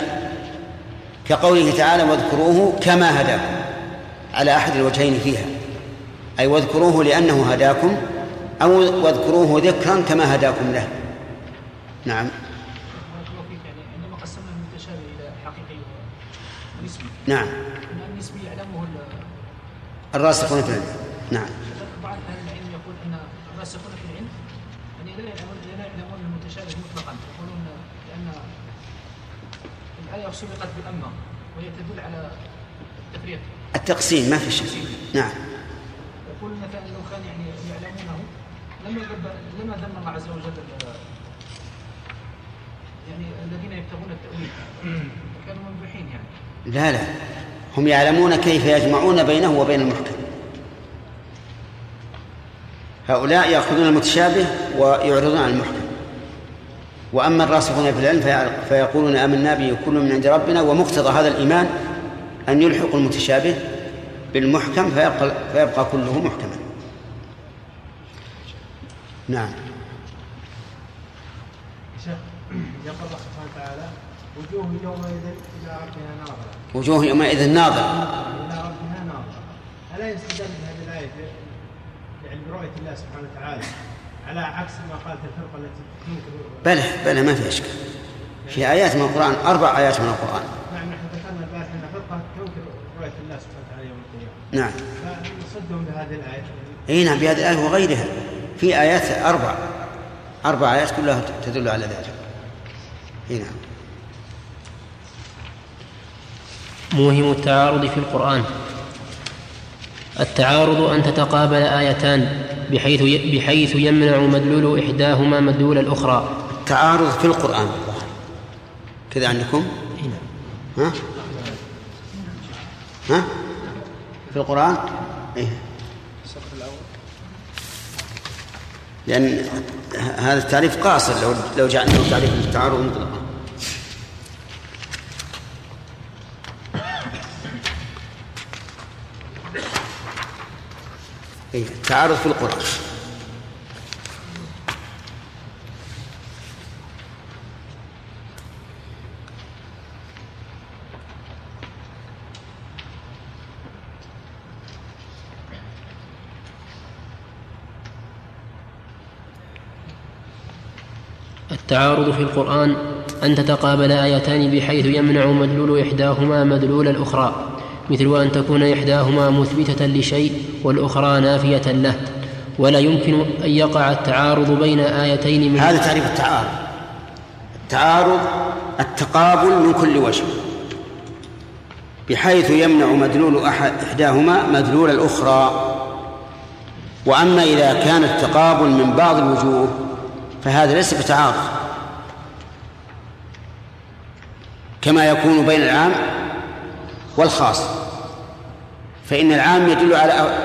كقوله تعالى واذكروه كما هداكم. على أحد الوجهين فيها. أي واذكروه لأنه هداكم. أو واذكروه ذكرا كما هداكم له. نعم. نعم. الراسخون في العلم. نعم بعض أهل العلم يقول أن الراسخون في العلم يعني لا يعلمون لا يعلمون المتشابه مطلقا يقولون لأن سبقت بأما وهي تدل على التفريق. التقسيم ما في شك. نعم. يقول مثلا لو كان يعني يعلمونه لما لما ذم الله عز وجل يعني الذين يبتغون التأويل؟ كانوا منبحين يعني. لا لا. هم يعلمون كيف يجمعون بينه وبين المحكم. هؤلاء يأخذون المتشابه ويعرضون عن المحكم. وأما الراسخون في العلم فيقولون آمنا به كل من عند ربنا ومقتضى هذا الإيمان أن يلحقوا المتشابه بالمحكم فيبقى, فيبقى كله محكما. نعم. يقول الله سبحانه وتعالى وجوه يومئذ إلى ربها ناظرة. وجوه يومئذ ناظرة. إلى ربها ناظرة. ألا يستدل بهذه الآية يعني برؤية الله سبحانه وتعالى؟ على عكس ما قالت الفرقة التي تنكر بلى بلى ما في إشكال. في آيات من القرآن أربع آيات من القرآن. نعم نحن ذكرنا البارحة أن فرقة تنكر رؤية الله سبحانه وتعالى يوم القيامة. نعم. فنصدهم بهذه الآية. إي نعم بهذه الآية وغيرها. في آيات أربع. أربع آيات كلها تدل على ذلك. هنا موهم التعارض في القرآن. التعارض أن تتقابل آيتان بحيث بحيث يمنع مدلول إحداهما مدلول الأخرى التعارض في القرآن كذا عندكم؟ ها؟ ها؟ في القرآن؟ إيه؟ لأن هذا التعريف قاصر لو لو جعلناه تعريف للتعارض مطلقا التعارض في القرآن. التعارض في القرآن أن تتقابل آيتان بحيث يمنع مدلول إحداهما مدلول الأخرى. مثل أن تكون إحداهما مثبتة لشيء والأخرى نافية له ولا يمكن أن يقع التعارض بين آيتين من هذا تعريف التعارض. التعارض التقابل من كل وجه بحيث يمنع مدلول أحد إحداهما مدلول الأخرى. وأما إذا كان التقابل من بعض الوجوه فهذا ليس بتعارض كما يكون بين العام والخاص. فإن العام يدل على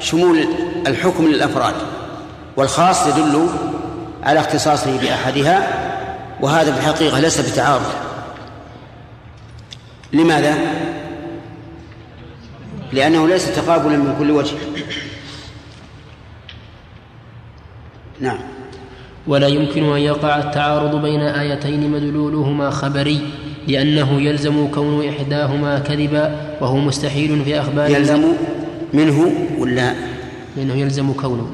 شمول الحكم للأفراد والخاص يدل على اختصاصه بأحدها وهذا في الحقيقة ليس بتعارض. لماذا؟ لأنه ليس تقابلا من كل وجه. نعم. ولا يمكن أن يقع التعارض بين آيتين مدلولهما خبري. لأنه يلزم كون إحداهما كذبا وهو مستحيل في أخبار يلزم منه ولا؟ منه يلزم كونه.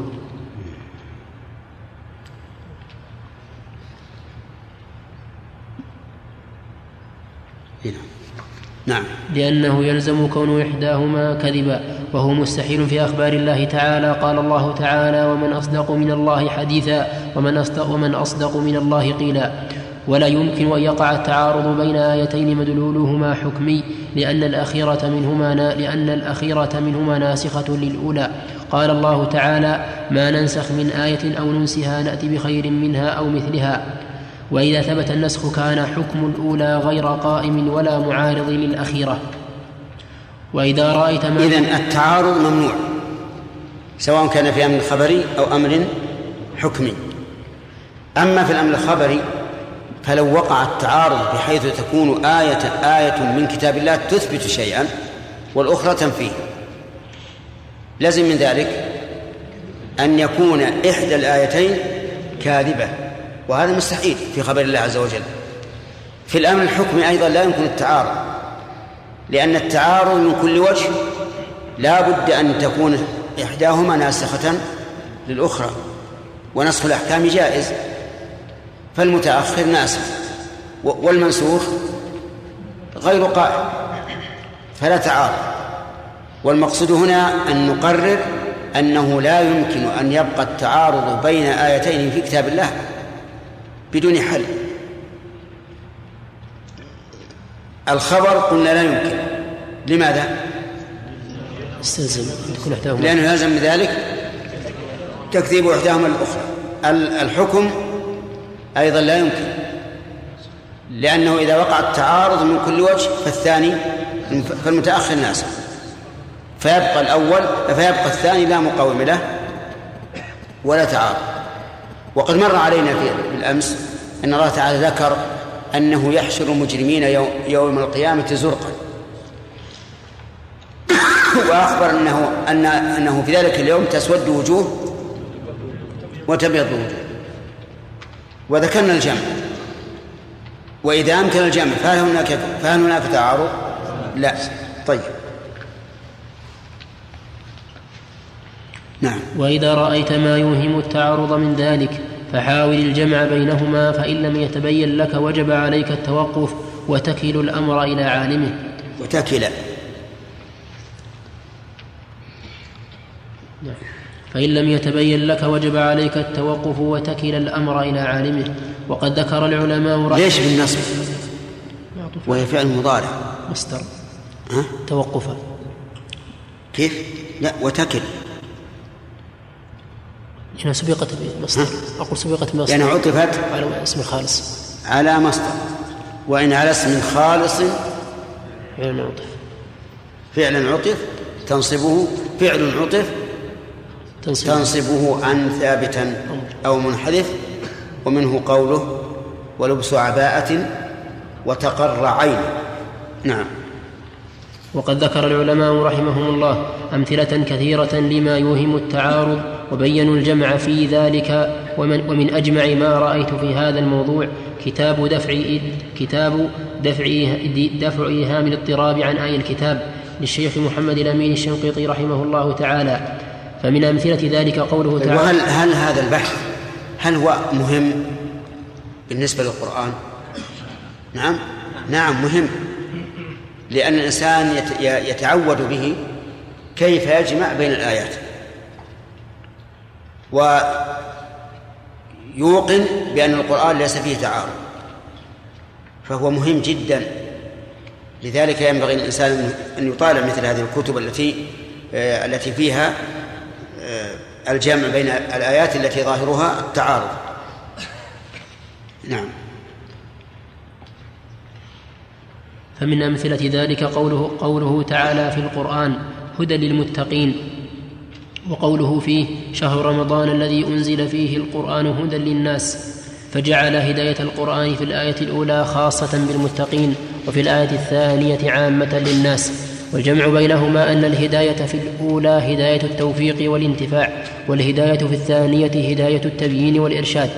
نعم. لأنه يلزم كون إحداهما كذبا وهو مستحيل في أخبار الله تعالى. قال الله تعالى ومن أصدق من الله حديثا ومن أصدق, ومن أصدق من الله قيلا. ولا يمكن أن يقع التعارض بين آيتين مدلولهما حكمي لأن الأخيرة منهما لأن الأخيرة منهما ناسخة للأولى. قال الله تعالى ما ننسخ من آية أو ننسها نأتي بخير منها أو مثلها. وإذا ثبت النسخ كان حكم الأولى غير قائم ولا معارض للأخيرة. وإذا رأيت ما إذن التعارض ممنوع سواء كان في أمر خبري أو أمر حكمي. أما في الأمر الخبري فلو وقع التعارض بحيث تكون آية آية من كتاب الله تثبت شيئا والأخرى تنفيه. لازم من ذلك أن يكون إحدى الآيتين كاذبة وهذا مستحيل في خبر الله عز وجل. في الأمر الحكمي أيضا لا يمكن التعارض لأن التعارض من كل وجه لا بد أن تكون إحداهما ناسخة للأخرى ونسخ الأحكام جائز. فالمتأخر ناسخ والمنسوخ غير قائم. فلا تعارض. والمقصود هنا أن نقرر أنه لا يمكن أن يبقى التعارض بين آيتين في كتاب الله بدون حل. الخبر قلنا لا يمكن. لماذا؟ استلزم لأنه يلزم من ذلك تكذيب إحداهما الأخرى. الحكم أيضا لا يمكن لأنه إذا وقع التعارض من كل وجه فالثاني فالمتأخر ناسخ فيبقى الأول فيبقى الثاني لا مقاوم له ولا تعارض. وقد مر علينا في بالأمس أن الله تعالى ذكر أنه يحشر المجرمين يوم, يوم القيامة زرقا. وأخبر أنه أن أنه في ذلك اليوم تسود وجوه وتبيض وجوه. وذكرنا الجمع. وإذا أمكن الجمع فهل هناك فهل هناك تعارض؟ لا. طيب. نعم. وإذا رأيت ما يوهم التعارض من ذلك فحاول الجمع بينهما فإن لم يتبين لك وجب عليك التوقف وتكل الأمر إلى عالمه. وتكل. نعم. فإن لم يتبين لك وجب عليك التوقف وتكل الأمر إلى عالمه. وقد ذكر العلماء رحمه ليش بالنصب؟ وهي فعل مضارع. مصدر. ها؟ توقفا كيف؟ لا وتكل. هنا سبقت بمصدر أقول سبقت بمصدر. يعني عطفت؟ على اسم الخالص على مصدر. وإن على اسم خالص؟ فعل عطف. فعلا عطف. تنصبه. فعل عطف. تنصبه. عن ثابتا أو منحذف ومنه قوله ولبس عباءة وتقر عين نعم. وقد ذكر العلماء رحمهم الله أمثلة كثيرة لما يوهم التعارض وبينوا الجمع في ذلك ومن, ومن أجمع ما رأيت في هذا الموضوع كتاب دفع كتاب دفع دفع إيهام الاضطراب عن اي الكتاب للشيخ محمد الأمين الشنقيطي رحمه الله تعالى. فمن أمثلة ذلك قوله تعالى وهل هل هذا البحث هل هو مهم بالنسبة للقرآن؟ نعم. نعم مهم. لأن الإنسان يتعود به كيف يجمع بين الآيات. ويوقن بأن القرآن ليس فيه تعارض. فهو مهم جدا. لذلك ينبغي للإنسان أن يطالع مثل هذه الكتب التي آه، التي فيها الجمع بين الآيات التي ظاهرها التعارض. نعم. فمن أمثلة ذلك قوله, قوله تعالى في القرآن هدى للمتقين وقوله فيه شهر رمضان الذي أنزل فيه القرآن هدى للناس فجعل هداية القرآن في الآية الأولى خاصة بالمتقين وفي الآية الثانية عامة للناس. والجمع بينهما أن الهداية في الأولى هداية التوفيق والانتفاع والهداية في الثانية هداية التبيين والإرشاد.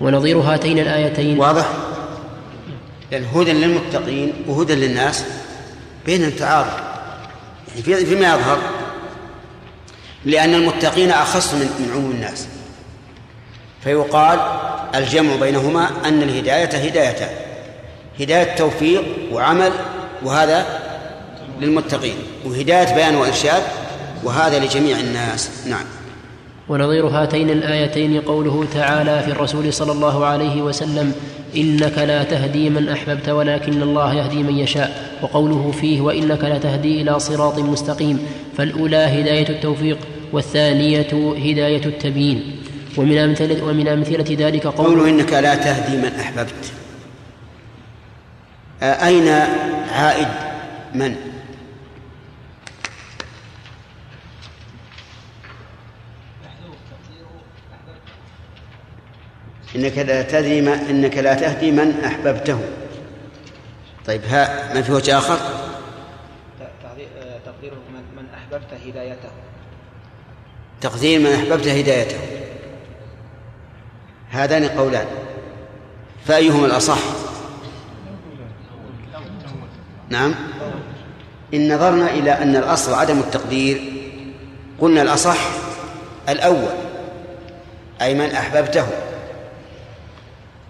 ونظير هاتين الآيتين. واضح؟ لأن هدى للمتقين وهدى للناس بينهم تعارض يعني في فيما يظهر لأن المتقين أخص من من عموم الناس. فيقال الجمع بينهما أن الهداية هدايتان هداية توفيق وعمل وهذا للمتقين. وهداية بيان وإرشاد وهذا لجميع الناس. نعم. ونظير هاتين الآيتين قوله تعالى في الرسول صلى الله عليه وسلم إنك لا تهدي من أحببت ولكن الله يهدي من يشاء. وقوله فيه وإنك لا تهدي إلى صراط مستقيم. فالأولى هداية التوفيق والثانية هداية التبيين. ومن أمثلة ومن أمثلة ذلك قوله قوله إنك لا تهدي من أحببت. أين عائد من؟ إنك لا تهدي ما إنك لا تهدي من أحببته. طيب ها ما في وجه آخر؟ تقديره من, من أحببت هدايته. تقدير من أحببت هدايته. هذان قولان. فأيهما الأصح؟ نعم. إن نظرنا إلى أن الأصل عدم التقدير قلنا الأصح الأول أي من أحببته.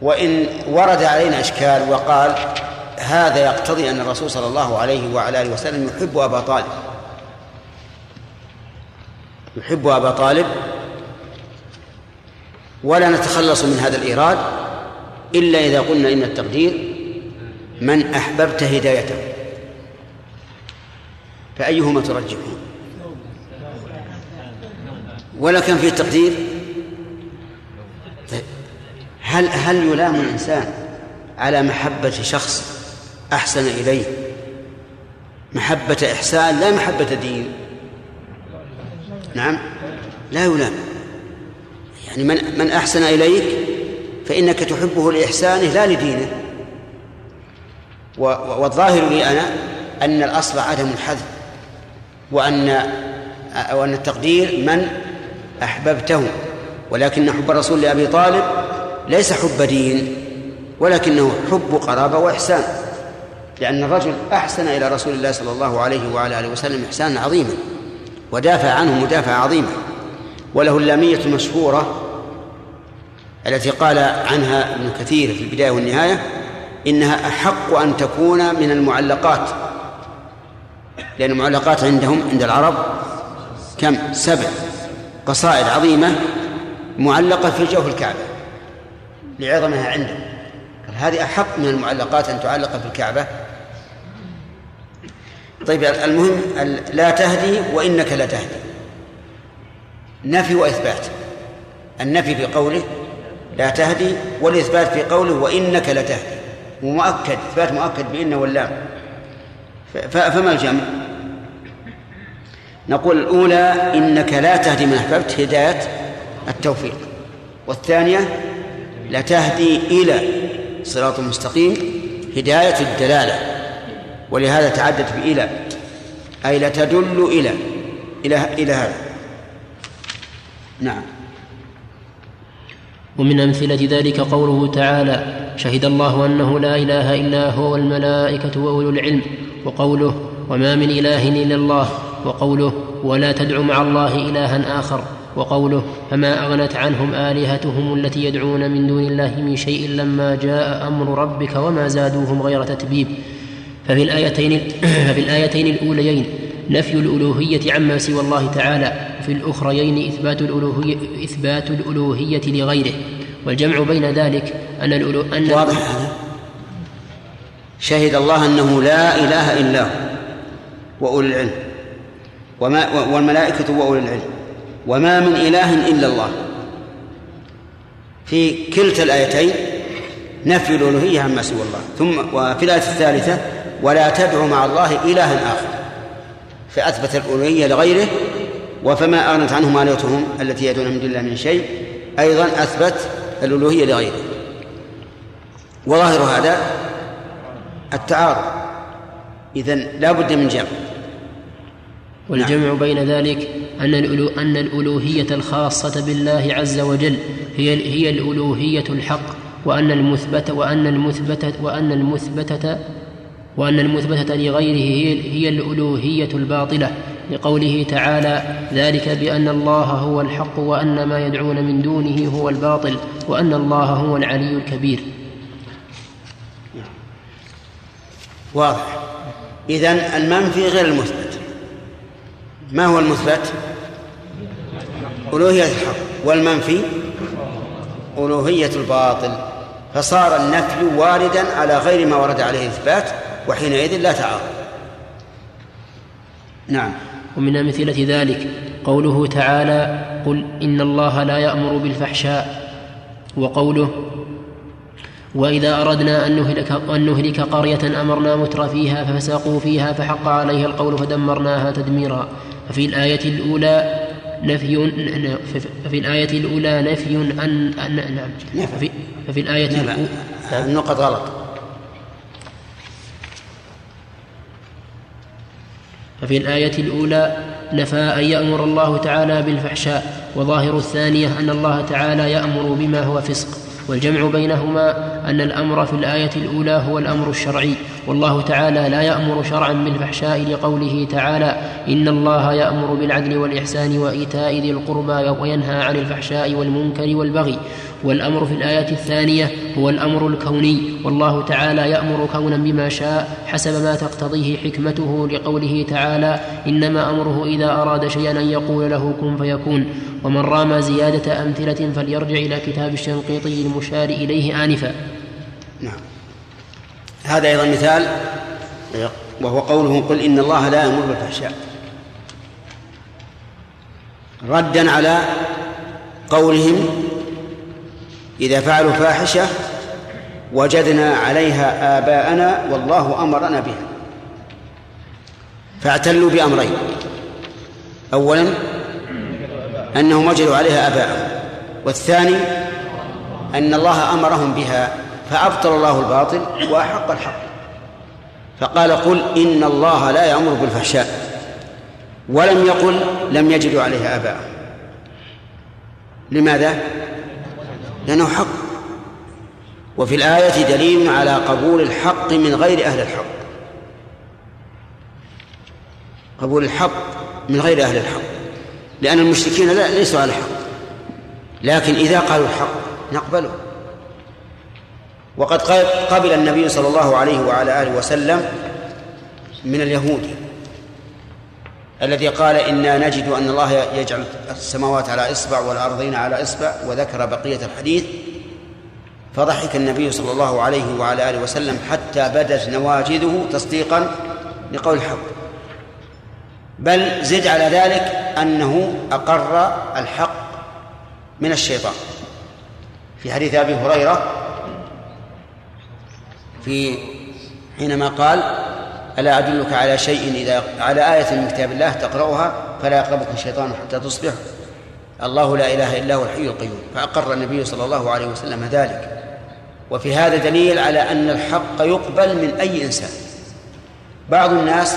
وإن ورد علينا إشكال وقال هذا يقتضي أن الرسول صلى الله عليه وعلى آله وسلم يحب أبا طالب. يحب أبا طالب. ولا نتخلص من هذا الإيراد إلا إذا قلنا إن التقدير من أحببت هدايته. فأيهما ترجحون؟ ولا كان فيه تقدير؟ هل هل يلام الإنسان على محبة شخص أحسن إليه؟ محبة إحسان لا محبة دين. نعم. لا يلام. يعني من من أحسن إليك فإنك تحبه لإحسانه لا لدينه. والظاهر لي أنا أن الأصل عدم الحذف وأن وأن التقدير من أحببته. ولكن حب الرسول لأبي طالب ليس حب دين ولكنه حب قرابة وإحسان لأن الرجل أحسن إلى رسول الله صلى الله عليه وعلى آله وسلم إحسانا عظيما ودافع عنه مدافعة عظيمة وله اللامية المشهورة التي قال عنها ابن كثير في البداية والنهاية إنها أحق أن تكون من المعلقات لأن المعلقات عندهم عند العرب كم؟ سبع قصائد عظيمة معلقة في جوف الكعبة. لعظمها عنده. قال هذه أحق من المعلقات أن تعلق في الكعبة. طيب المهم لا تهدي وإنك لا تهدي. نفي وإثبات. النفي في قوله لا تهدي والإثبات في قوله وإنك لتهدي ومؤكد إثبات مؤكد بإن واللام. فما الجمع؟ نقول الأولى إنك لا تهدي من أحببت هداية التوفيق. والثانية لا تهدي إلى صراط المستقيم هداية الدلالة. ولهذا تعدت بإلى. أي لا تدل إلى. إلى إلى هذا. نعم. ومن أمثلة ذلك قوله تعالى شهد الله أنه لا إله إلا هو والملائكة وأولو العلم. وقوله وما من إله إلا الله. وقوله ولا تدع مع الله إلها آخر. وقوله فما أغنت عنهم آلهتهم التي يدعون من دون الله من شيء لما جاء أمر ربك وما زادوهم غير تتبيب. ففي الآيتين, ففي الآيتين الأوليين نفي الألوهية عما سوى الله تعالى وفي الأخريين إثبات الألوهية, إثبات الألوهية لغيره. والجمع بين ذلك أن الألو أن واضح هذا؟ شهد الله أنه لا إله إلا هو وأولي العلم. وما والملائكة وأولي العلم. وما من إله إلا الله. في كلتا الآيتين نفي الألوهية عما سوى الله. ثم وفي الآية الثالثة ولا تدعو مع الله إلها آخر. فأثبت الألوهية لغيره وفما أغنت عنهم آلهتهم التي يدعون من دون الله من شيء أيضا أثبت الألوهية لغيره. وظاهر هذا التعارض. إذن لا بد من جمع. والجمع نعم. بين ذلك أن الألو أن الألوهية الخاصة بالله عز وجل هي هي الألوهية الحق وأن المثبت وأن المثبتة وأن المثبتة وأن المثبتة لغيره هي هي الألوهية الباطلة لقوله تعالى ذلك بأن الله هو الحق وأن ما يدعون من دونه هو الباطل وأن الله هو العلي الكبير. واضح. إذن المنفي غير المثبت. ما هو المثبت؟ ألوهية الحق والمنفي ألوهية الباطل فصار النفي واردا على غير ما ورد عليه الإثبات وحينئذ لا تعارض. نعم. ومن أمثلة ذلك قوله تعالى قل إن الله لا يأمر بالفحشاء وقوله وإذا أردنا أن نهلك, أن نهلك قرية أمرنا متر فيها ففسقوا فيها فحق عليها القول فدمرناها تدميرا. ففي الآية الأولى نفي ففي الآية الأولى نفي أن, أن نعم. ففي, ففي الآية الأولى النقط غلط. ففي الآية الأولى نفى أن يأمر الله تعالى بالفحشاء وظاهر الثانية أن الله تعالى يأمر بما هو فسق. والجمع بينهما أن الأمر في الآية الأولى هو الأمر الشرعي. والله تعالى لا يأمر شرعا بالفحشاء لقوله تعالى إن الله يأمر بالعدل والإحسان وإيتاء ذي القربى وينهى عن الفحشاء والمنكر والبغي والأمر في الآية الثانية هو الأمر الكوني والله تعالى يأمر كونا بما شاء حسب ما تقتضيه حكمته لقوله تعالى إنما أمره إذا أراد شيئا أن يقول له كن فيكون. ومن رام زيادة أمثلة فليرجع إلى كتاب الشنقيطي المشار إليه آنفا. نعم. هذا أيضا مثال وهو قوله قل إن الله لا يأمر بالفحشاء. ردا على قولهم إذا فعلوا فاحشة وجدنا عليها آباءنا والله أمرنا بها. فاعتلوا بأمرين. أولا أنهم وجدوا عليها آباءهم. والثاني أن الله أمرهم بها فأبطل الله الباطل وأحق الحق. فقال قل إن الله لا يأمر بالفحشاء. ولم يقل لم يجدوا عليها آباءهم. لماذا؟ لأنه حق. وفي الآية دليل على قبول الحق من غير أهل الحق. قبول الحق من غير أهل الحق. لأن المشركين لا ليسوا على الحق. لكن إذا قالوا الحق نقبله. وقد قبل النبي صلى الله عليه وعلى آله وسلم من اليهود. الذي قال إنا نجد أن الله يجعل السماوات على إصبع والأرضين على إصبع وذكر بقية الحديث فضحك النبي صلى الله عليه وعلى آله وسلم حتى بدت نواجذه تصديقا لقول الحق. بل زد على ذلك أنه أقر الحق من الشيطان. في حديث أبي هريرة في حينما قال ألا أدلك على شيء إذا على آية من كتاب الله تقرأها فلا يقربك الشيطان حتى تصبح؟ الله لا إله إلا هو الحي القيوم. فأقر النبي صلى الله عليه وسلم ذلك. وفي هذا دليل على أن الحق يقبل من أي إنسان. بعض الناس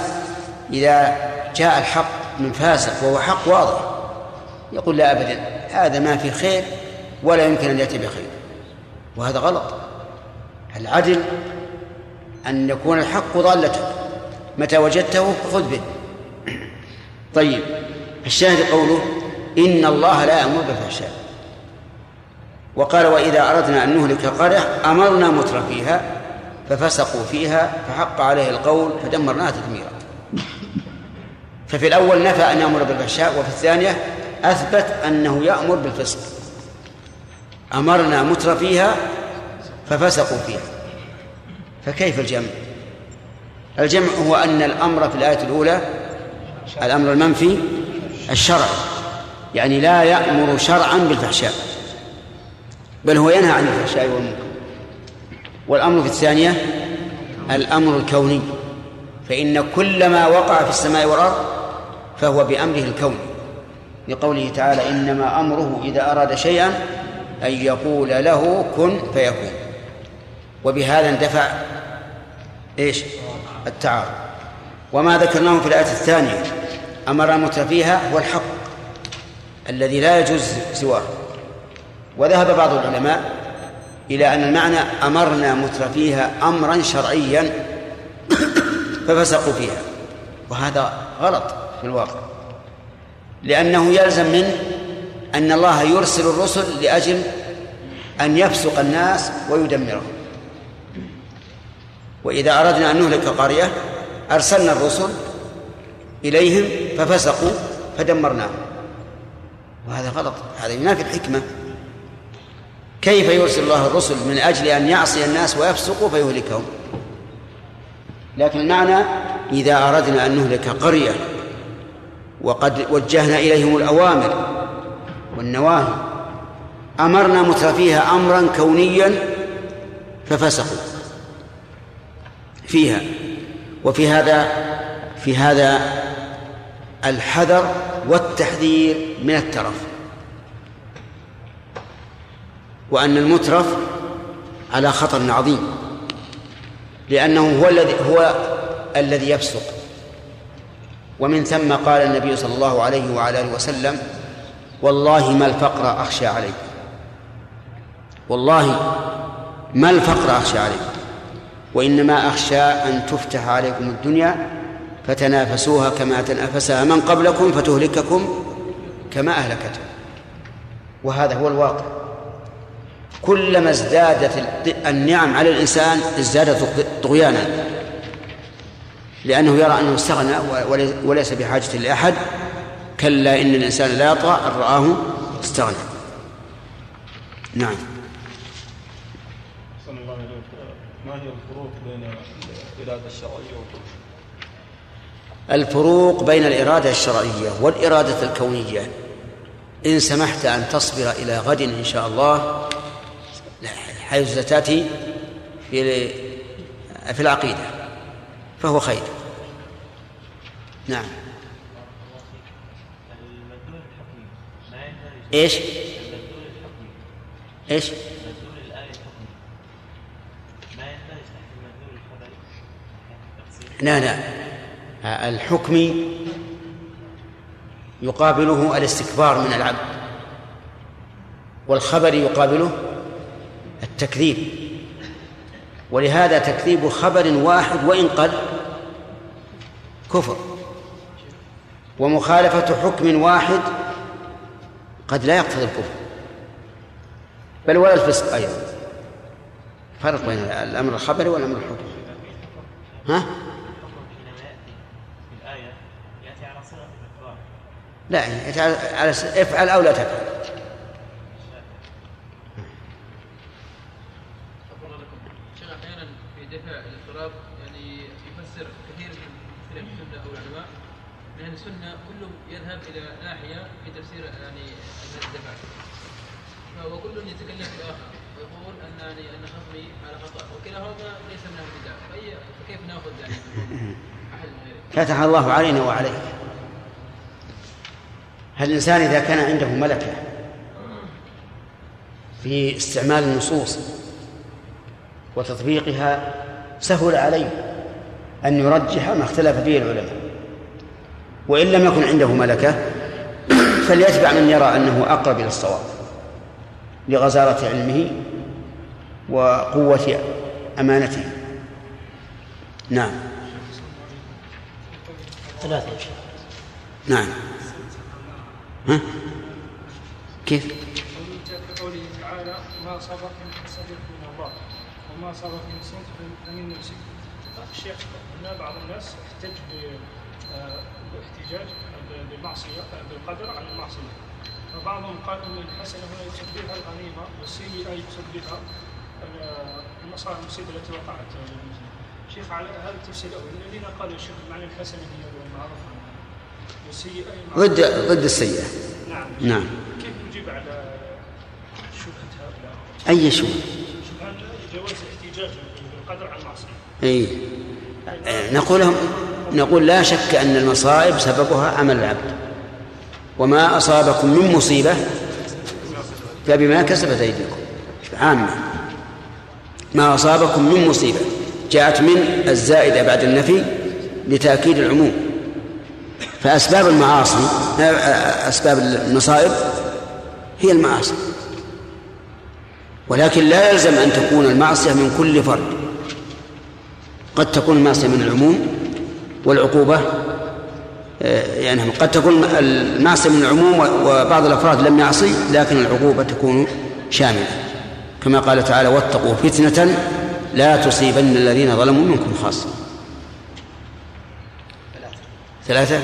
إذا جاء الحق من فاسق وهو حق واضح يقول لا أبدا هذا ما في خير ولا يمكن أن يأتي بخير. وهذا غلط. العدل أن يكون الحق ضالتك متى وجدته خذ به. طيب الشاهد قوله إن الله لا يأمر بالفحشاء. وقال وإذا أردنا أن نهلك قرية أمرنا متر فيها ففسقوا فيها فحق عليه القول فدمرناها تدميرا. ففي الأول نفى أن يأمر بالفحشاء وفي الثانية أثبت أنه يأمر بالفسق. أمرنا متر فيها ففسقوا فيها. فكيف الجمع؟ الجمع هو أن الأمر في الآية الأولى الأمر المنفي الشرعي يعني لا يأمر شرعا بالفحشاء بل هو ينهى عن الفحشاء والمنكر. والأمر في الثانية الأمر الكوني فإن كل ما وقع في السماء والأرض فهو بأمره الكوني. لقوله تعالى إنما أمره إذا أراد شيئا أن يقول له كن فيكون. وبهذا اندفع إيش؟ التعارض. وما ذكرناه في الآية الثانية أمر متر فيها هو الحق الذي لا يجوز سواه. وذهب بعض العلماء إلى أن المعنى أمرنا متر فيها أمرا شرعيا ففسقوا فيها. وهذا غلط في الواقع. لأنه يلزم منه أن الله يرسل الرسل لأجل أن يفسق الناس ويدمرهم. وإذا أردنا أن نهلك قرية أرسلنا الرسل إليهم ففسقوا فدمرناهم. وهذا غلط هذا ينافي الحكمة. كيف يرسل الله الرسل من أجل أن يعصي الناس ويفسقوا فيهلكهم؟ لكن المعنى إذا أردنا أن نهلك قرية وقد وجهنا إليهم الأوامر والنواهي أمرنا مترفيها أمرا كونيا ففسقوا. فيها. وفي هذا في هذا الحذر والتحذير من الترف. وأن المترف على خطر عظيم. لأنه هو الذي هو الذي يفسق. ومن ثم قال النبي صلى الله عليه وعلى آله وسلم والله ما الفقر أخشى عليكم والله ما الفقر أخشى عليكم وإنما أخشى أن تفتح عليكم الدنيا فتنافسوها كما تنافسها من قبلكم فتهلككم كما اهلكتهم وهذا هو الواقع. كلما ازدادت النعم على الإنسان ازدادت طغيانا. لأنه يرى أنه استغنى وليس بحاجة لأحد. كلا إن الإنسان لا يطغى أن رآه استغنى. نعم. بين الإرادة الشرعية الفروق بين الإرادة الشرعية والإرادة الكونية. إن سمحت أن تصبر إلى غد إن شاء الله حيث ستأتي في في العقيدة فهو خير. نعم. إيش؟ إيش؟ لا لا. الحكم يقابله الاستكبار من العبد والخبر يقابله التكذيب. ولهذا تكذيب خبر واحد وإن قل كفر. ومخالفة حكم واحد قد لا يقتضي الكفر. بل ولا الفسق أيضا. فرق بين الأمر الخبري والأمر الحكمي ها؟ يأتي على صيغة الإقرار لا يعني على افعل أو لا تفعل. يعني من أو من السنة كلهم يذهب إلى ناحية في تفسير يعني الدفع. وكل يتكلم في الآخر ويقول أن يعني أن خصمي على خطأ وكلاهما ليس من البدع. فكيف نأخذ يعني أحد غيره؟ فتح الله علينا وعليك. هل الإنسان إذا كان عنده ملكة في استعمال النصوص وتطبيقها سهل عليه أن يرجح ما اختلف فيه العلماء. وإن لم يكن عنده ملكة فليتبع من يرى أنه أقرب إلى الصواب لغزارة علمه وقوة أمانته. نعم. ثلاثة نعم. ها؟ كيف؟ كقوله تعالى ما أصابك من حسنة من الله وما أصابك من سيئة فمن نفسك الشيخ هنا بعض الناس يحتج ب- آه، باحتجاج بالمعصية بالقدر عن المعصية. وبعضهم قال أن الحسنة هنا يقصد الغنيمة والسيئة يقصد المصائب المصيبة التي وقعت. شيخ على هذا التفسير الأول الذين قالوا الشيخ معنى الحسنة هي المعروف والسيئة هي ضد ضد السيئة. نعم. نعم كيف نجيب على شبهة هؤلاء؟ أي شيء هل جواز الاحتجاج بالقدر على المعصية؟ أي. نقول لهم نقول لا شك أن المصائب سببها عمل العبد. وما أصابكم من مصيبة فبما كسبت أيديكم. عامة. ما أصابكم من مصيبة جاءت من الزائدة بعد النفي لتأكيد العموم. فأسباب المعاصي آه، أسباب المصائب هي المعاصي. ولكن لا يلزم أن تكون المعصية من كل فرد. قد تكون المعصية من العموم والعقوبة آه، يعني قد تكون المعصية من العموم وبعض الأفراد لم يعصي لكن العقوبة تكون شاملة. كما قال تعالى واتقوا فتنة لا تصيبن الذين ظلموا منكم خاصة. ثلاثة؟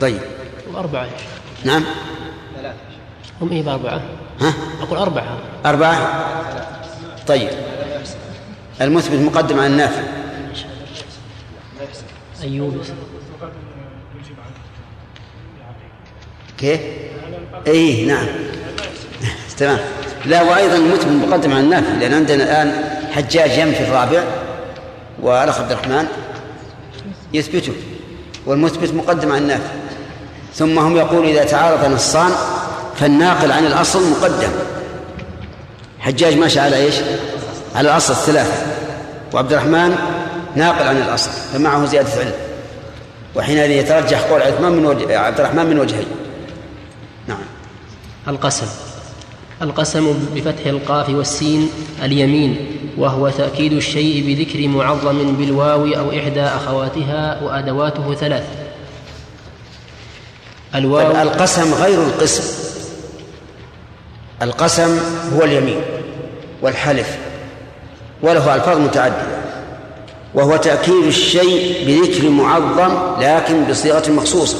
طيب. وأربعة يا شيخ نعم. هم إيه بأربعة؟ ها؟ أقول أربعة. أربعة؟ طيب. المثبت مقدم على النافع. أيوب. كيف؟ اي نعم. تمام. لا وأيضا المثبت مقدم على النافع لأن عندنا الآن حجاج ينفي الرابع والاخ عبد الرحمن يثبته والمثبت مقدم على النافع. ثم هم يقولون إذا تعارض نصان فالناقل عن الأصل مقدم. حجاج ماشي على إيش؟ على الأصل الثلاثة. وعبد الرحمن ناقل عن الأصل فمعه زيادة علم. وحينئذ يترجح قول عثمان من وجه عبد الرحمن من وجهين. نعم. القسم. القسم بفتح القاف والسين اليمين وهو تأكيد الشيء بذكر معظم بالواو أو إحدى أخواتها وأدواته ثلاث. الواو. طيب القسم غير القسم. القسم هو اليمين والحلف وله ألفاظ متعددة وهو تأكيد الشيء بذكر معظم لكن بصيغة مخصوصة.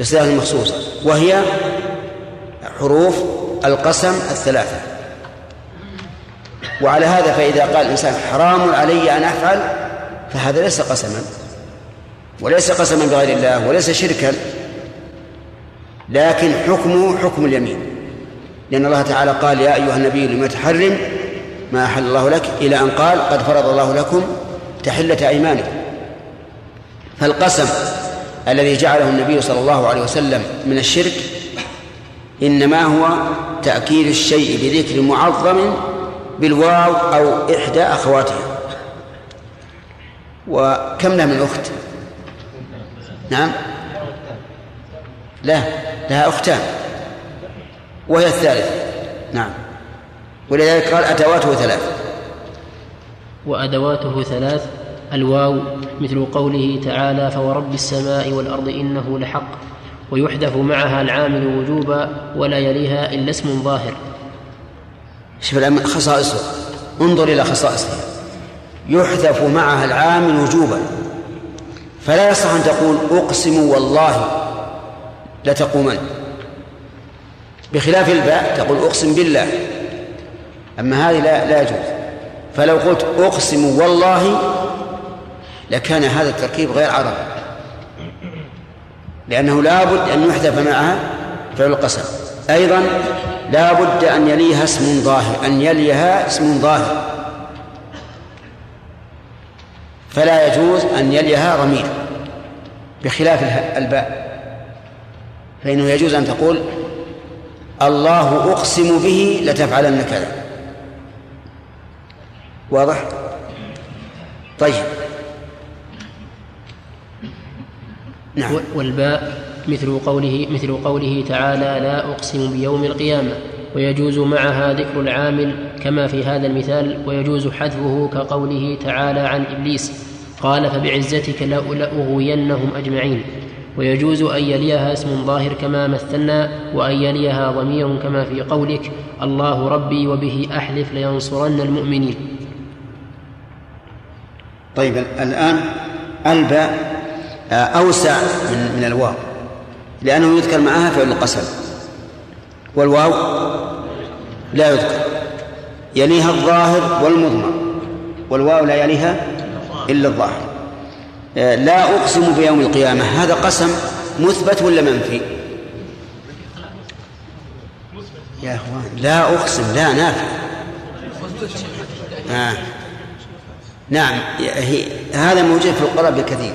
بصيغة مخصوصة. وهي حروف القسم الثلاثة. وعلى هذا فإذا قال الإنسان حرام علي أن أفعل فهذا ليس قسما. وليس قسما بغير الله وليس شركا لكن حكمه حكم اليمين. لأن الله تعالى قال يا أيها النبي لم تحرم ما أحل الله لك إلى أن قال قد فرض الله لكم تحلة أيمانكم فالقسم الذي جعله النبي صلى الله عليه وسلم من الشرك إنما هو تأكيد الشيء بذكر معظم بالواو أو إحدى أخواتها. وكم لها من أخت؟ نعم. لا لها أختان. وهي الثالثة نعم. ولذلك قال أدواته ثلاث. وأدواته ثلاث. الواو مثل قوله تعالى فورب السماء والأرض إنه لحق ويحذف معها العامل وجوبا ولا يليها إلا اسم ظاهر. شوف الآن خصائصه. انظر إلى خصائصها يحذف معها العامل وجوبا. فلا يصح أن تقول أقسم والله لتقومن بخلاف الباء تقول أقسم بالله. أما هذه لا, لا يجوز. فلو قلت أقسم والله لكان هذا التركيب غير عربي. لأنه لا بد أن يحذف معها فعل القسم. أيضا لا بد أن يليها اسم ظاهر أن يليها اسم ظاهر. فلا يجوز أن يليها ضمير بخلاف الباء. فإنه يجوز أن تقول الله أقسم به لتفعلن كذا. واضح؟ طيب. نعم. والباء مثل قوله مثل قوله تعالى لا أقسم بيوم القيامة ويجوز معها ذكر العامل كما في هذا المثال ويجوز حذفه كقوله تعالى عن إبليس قال فبعزتك لأغوينهم أجمعين. ويجوز أن يليها اسم ظاهر كما مثلنا وأن يليها ضمير كما في قولك الله ربي وبه أحلف لينصرن المؤمنين. طيب الآن الباء أوسع من من الواو لأنه يذكر معها فعل القسم. والواو لا يذكر. يليها الظاهر والمضمر والواو لا يليها إلا الظاهر. لا أقسم بيوم القيامة. هذا قسم مثبت ولا منفي؟ يا أخوان لا أقسم لا نافع. آه. نعم هي هذا موجود في القرآن بكثير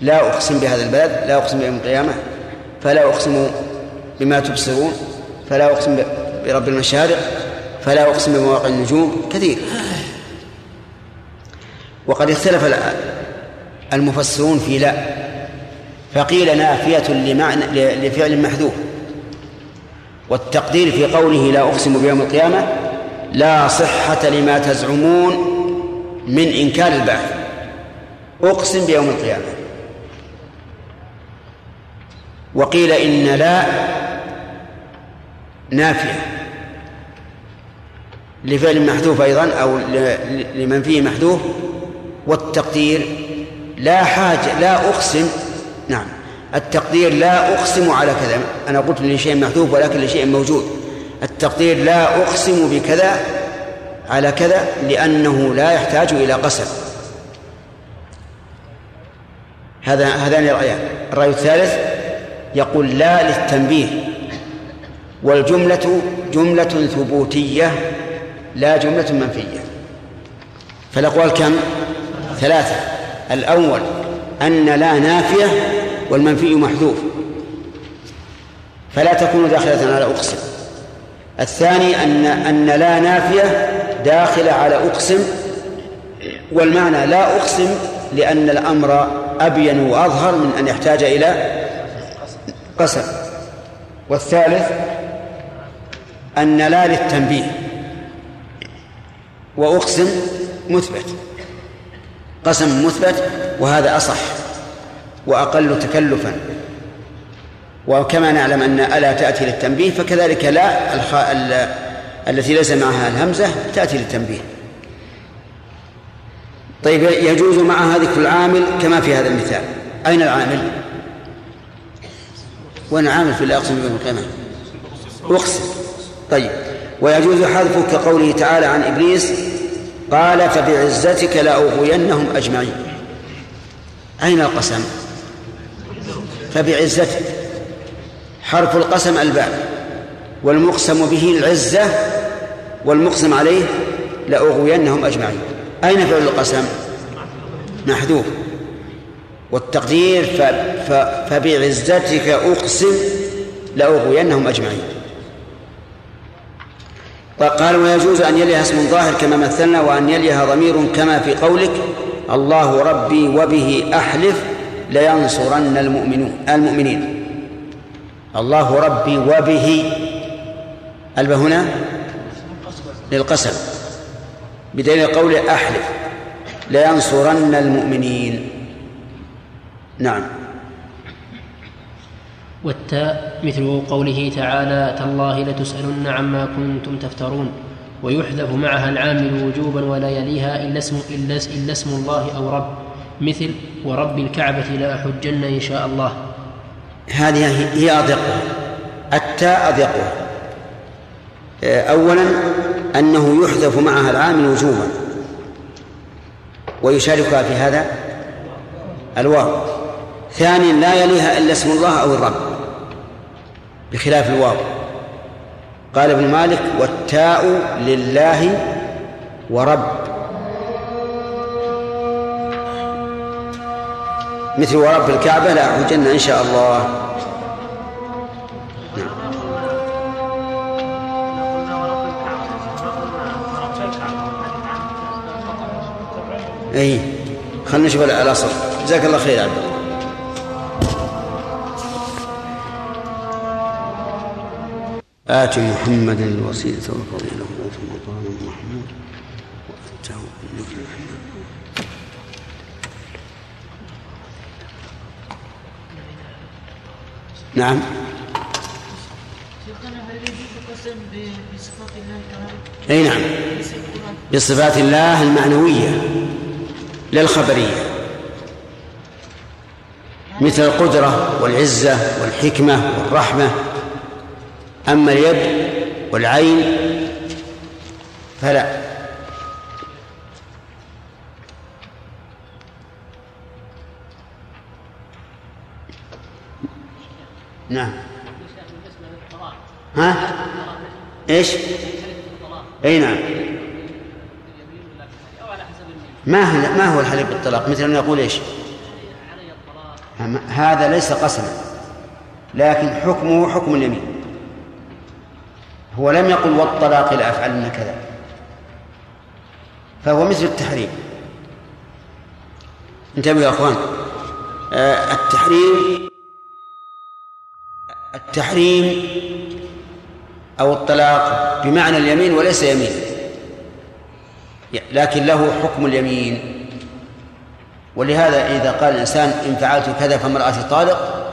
لا أقسم بهذا البلد لا أقسم بيوم القيامة فلا أقسم بما تبصرون فلا أقسم برب المشارق فلا أقسم بمواقع النجوم كثير. وقد اختلف المفسرون في لا. فقيل نافية لمعنى لفعل محذوف. والتقدير في قوله لا أقسم بيوم القيامة لا صحة لما تزعمون من إنكار البعث أقسم بيوم القيامة. وقيل إن لا نافية. لفعل محذوف أيضا أو لمن فيه محذوف والتقدير لا حاجة لا أقسم نعم التقدير لا أقسم على كذا أنا قلت لشيء محذوف ولكن لشيء موجود التقدير لا أقسم بكذا على كذا لأنه لا يحتاج إلى قسم. هذا هذان الرأيان. الرأي الثالث يقول لا للتنبيه والجملة جملة ثبوتية لا جملة منفية. فالأقوال كم؟ ثلاثة. الأول أن لا نافية والمنفي محذوف. فلا تكون داخلة على أقسم. الثاني أن أن لا نافية داخلة على أقسم. والمعنى لا أقسم لأن الأمر أبين وأظهر من أن يحتاج إلى قسم. والثالث أن لا للتنبيه. وأقسم مثبت. قسم مثبت وهذا أصح وأقل تكلفا. وكما نعلم أن ألا تأتي للتنبيه فكذلك لا الخ... ال... التي ليس معها الهمزة تأتي للتنبيه. طيب يجوز معها ذكر العامل كما في هذا المثال. أين العامل؟ وين العامل في الأقسم بن القيامة؟ أقسم. طيب. ويجوز حذفه كقوله تعالى عن إبليس قال فبعزتك لأغوينهم أجمعين. أين القسم؟ فبعزتك. حرف القسم الباء. والمقسم به العزة والمقسم عليه لأغوينهم أجمعين. أين فعل القسم؟ محذوف. والتقدير فبعزتك أقسم لأغوينهم أجمعين. قال ويجوز أن يليها اسم ظاهر كما مثلنا وأن يليها ضمير كما في قولك. الله ربي وبه أحلف لينصرن المؤمنون المؤمنين. الله ربي وبه الب هنا؟ للقسم. بدليل قوله أحلف لينصرن المؤمنين. نعم. والتاء مثل قوله تعالى تالله لتسألن عما كنتم تفترون ويحذف معها العامل وجوبا ولا يليها إلا اسم, إلا, إلا اسم الله أو رب. مثل ورب الكعبة لأحجن إن شاء الله هذه هي أضيقها التاء أضيقها أولا أنه يحذف معها العامل وجوبا. ويشاركها في هذا الواو. ثانيا لا يليها إلا اسم الله أو الرب. بخلاف الواو. قال ابن مالك والتاء لله ورب. مثل ورب الكعبة لا أحجن إن شاء الله. أي خلينا نشوف الأصل. جزاك الله خير عبد الله. آت محمدا الوسيلة والفضيلة ثم قال محمود وأتاه بالنبي. نعم. أي نعم. بصفات الله المعنوية لا الخبريه مثل القدرة والعزة والحكمة والرحمة أما اليد والعين فلا. نعم. ها؟ إيش؟ أي نعم. ما هو ما هو الحليف بالطلاق؟ مثل أن يقول إيش؟ هذا ليس قسما لكن حكمه حكم اليمين. هو لم يقل والطلاق لافعلن كذا. فهو مثل التحريم. انتبهوا يا أخوان. آه التحريم التحريم أو الطلاق بمعنى اليمين وليس يمين. لكن له حكم اليمين. ولهذا إذا قال الإنسان إن فعلت كذا فامرأتي طالق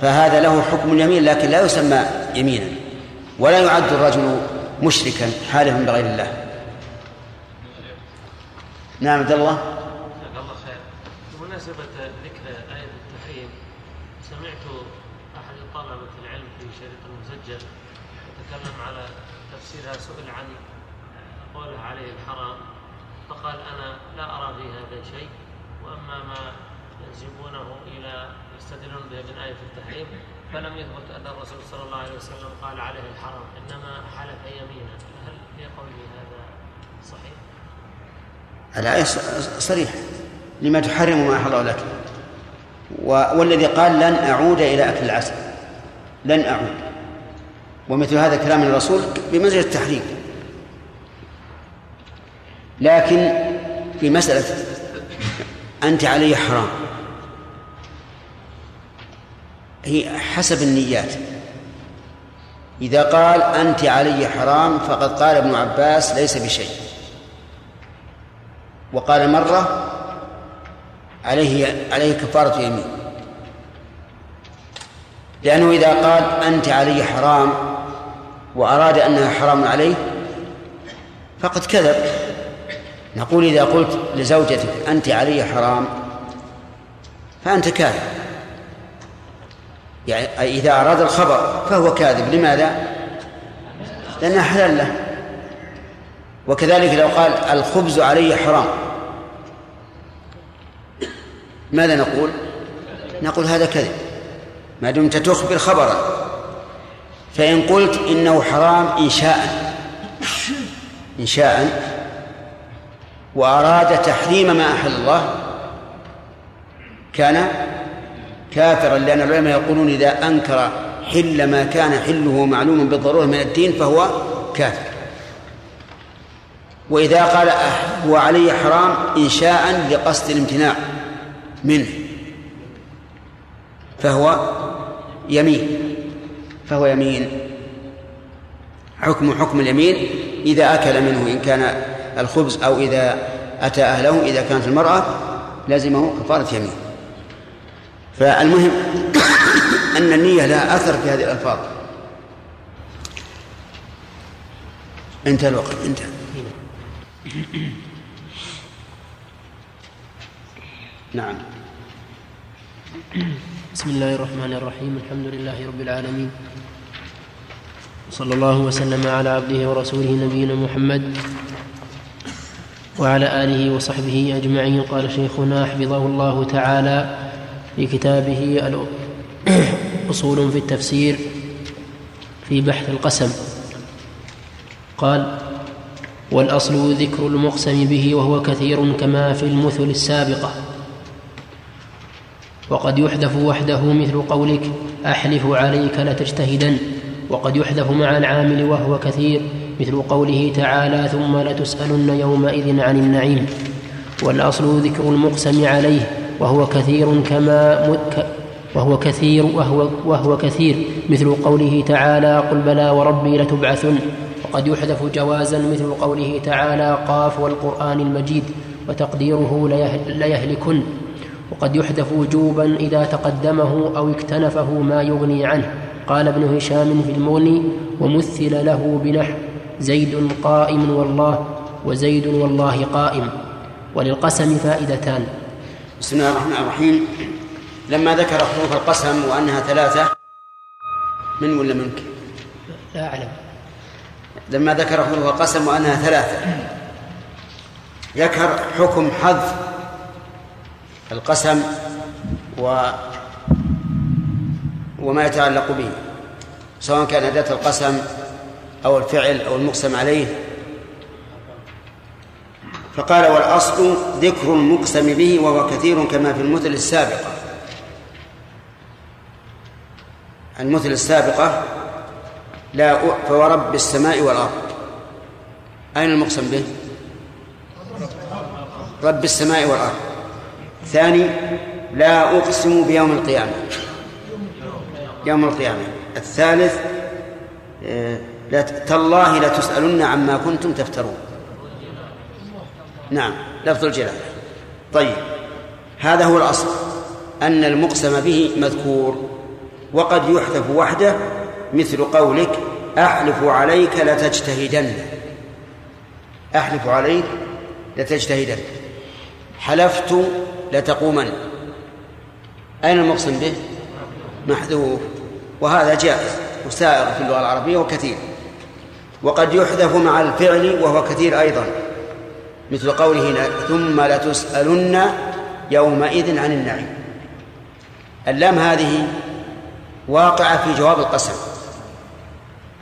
فهذا له حكم اليمين لكن لا يسمى يمينا. ولا يعد الرجل مشركا حالفا بغير الله. نعم عبد الله. جزاك الله خير. بمناسبة ذكر آية التحريم سمعت أحد طلبة العلم في شريط مسجل يتكلم على تفسيرها سئل عن قولها عليه الحرام فقال أنا لا أرى في هذا شيء وأما ما ينسبونه إلى يستدلون به من آية التحريم فلم يثبت أن الرسول صلى الله عليه وسلم قال عليه الحرام إنما حلف يمينا. هل في قوله هذا صحيح؟ الآية صريحة. لما تحرم ما أحل لك. والذي قال لن أعود إلى أكل العسل. لن أعود. ومثل هذا كلام الرسول بمنزلة التحريم. لكن في مسألة أنت علي حرام. هي حسب النيات. إذا قال أنت علي حرام فقد قال ابن عباس ليس بشيء. وقال مرة عليه عليه كفارة يمين. لأنه إذا قال أنت علي حرام وأراد أنها حرام عليه فقد كذب. نقول إذا قلت لزوجتك أنت علي حرام فأنت كاذب. يعني إذا أراد الخبر فهو كاذب لماذا؟ لأنها حلال له. وكذلك لو قال الخبز علي حرام. ماذا نقول؟ نقول هذا كذب. ما دمت تخبر خبرا. فإن قلت إنه حرام إنشاء. إنشاء. وأراد تحريم ما أحل الله كان كافرا لأن العلماء يقولون إذا أنكر حل ما كان حله معلوما بالضرورة من الدين فهو كافر. وإذا قال هو علي حرام إنشاء لقصد الامتناع منه فهو يمين فهو يمين. حكم حكم اليمين إذا أكل منه إن كان الخبز أو إذا أتى أهله إذا كانت المرأة لزمه كفارة يمين. فالمهم أن النية لها أثر في هذه الألفاظ. انتهى الوقت انتهى. نعم. بسم الله الرحمن الرحيم الحمد لله رب العالمين. صلى الله وسلم على عبده ورسوله نبينا محمد وعلى آله وصحبه أجمعين. قال شيخنا حفظه الله تعالى في كتابه أصول في التفسير في بحث القسم. قال والأصل ذكر المقسم به وهو كثير كما في المثل السابقة. وقد يحذف وحده مثل قولك أحلف عليك لتجتهدن. وقد يحذف مع العامل وهو كثير مثل قوله تعالى ثم لتسألن يومئذ عن النعيم. والأصل ذكر المقسم عليه وهو كثير كما وهو كثير وهو, وهو كثير. مثل قوله تعالى قل بلى وربي لتبعثن. وقد يحذف جوازا مثل قوله تعالى قاف والقرآن المجيد وتقديره ليهلكن. وقد يحذف وجوبا إذا تقدمه أو اكتنفه ما يغني عنه. قال ابن هشام في المغني ومثل له بنحو زيد قائم والله وزيد والله قائم. وللقسم فائدتان. بسم الله الرحمن الرحيم. لما ذكر حروف القسم وأنها ثلاثة من ولا منك؟ لا أعلم. لما ذكر حروف القسم وأنها ثلاثة ذكر حكم حذف القسم و وما يتعلق به سواء كان أداة القسم أو الفعل أو المقسم عليه. فقال والأصل ذكر المقسم به وهو كثير كما في المثل السابقة المثل السابقة لا فورب السماء والأرض. أين المقسم به؟ رب السماء والأرض. ثاني لا أقسم بيوم القيامة. يوم القيامة. الثالث آه، تالله لتسألن عما كنتم تفترون. نعم لفظ الجلال طيب هذا هو الأصل أن المقسم به مذكور وقد يحذف وحده مثل قولك أحلف عليك لتجتهدن. أحلف عليك لتجتهدن. حلفت لتقومن. أين المقسم به؟ محذوف. وهذا جائز وسائر في اللغة العربية وكثير. وقد يحذف مع الفعل وهو كثير أيضا. مثل قوله ثم لتسألن يومئذ عن النعيم. اللام هذه واقعة في جواب القسم.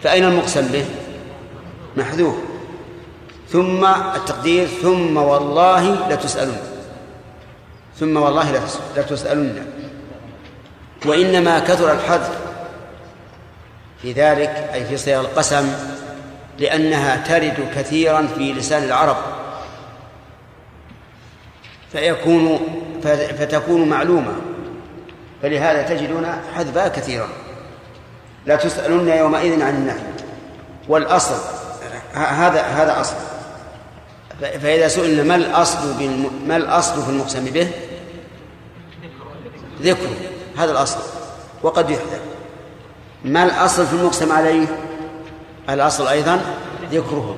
فأين المقسم به؟ محذوف. ثم التقدير ثم والله لتسألن. ثم والله لتسألن. وإنما كثر الحذف في ذلك أي في صيغ القسم لأنها ترد كثيرا في لسان العرب. فيكون فتكون معلومة. فلهذا تجدون حذفها كثيرا. لا تسألن يومئذ عن النعيم والأصل هذا هذا أصل. فإذا سئلنا ما الأصل ما الأصل في المقسم به؟ ذكره هذا الأصل. وقد يحذف. ما الأصل في المقسم عليه؟ الأصل أيضا ذكره.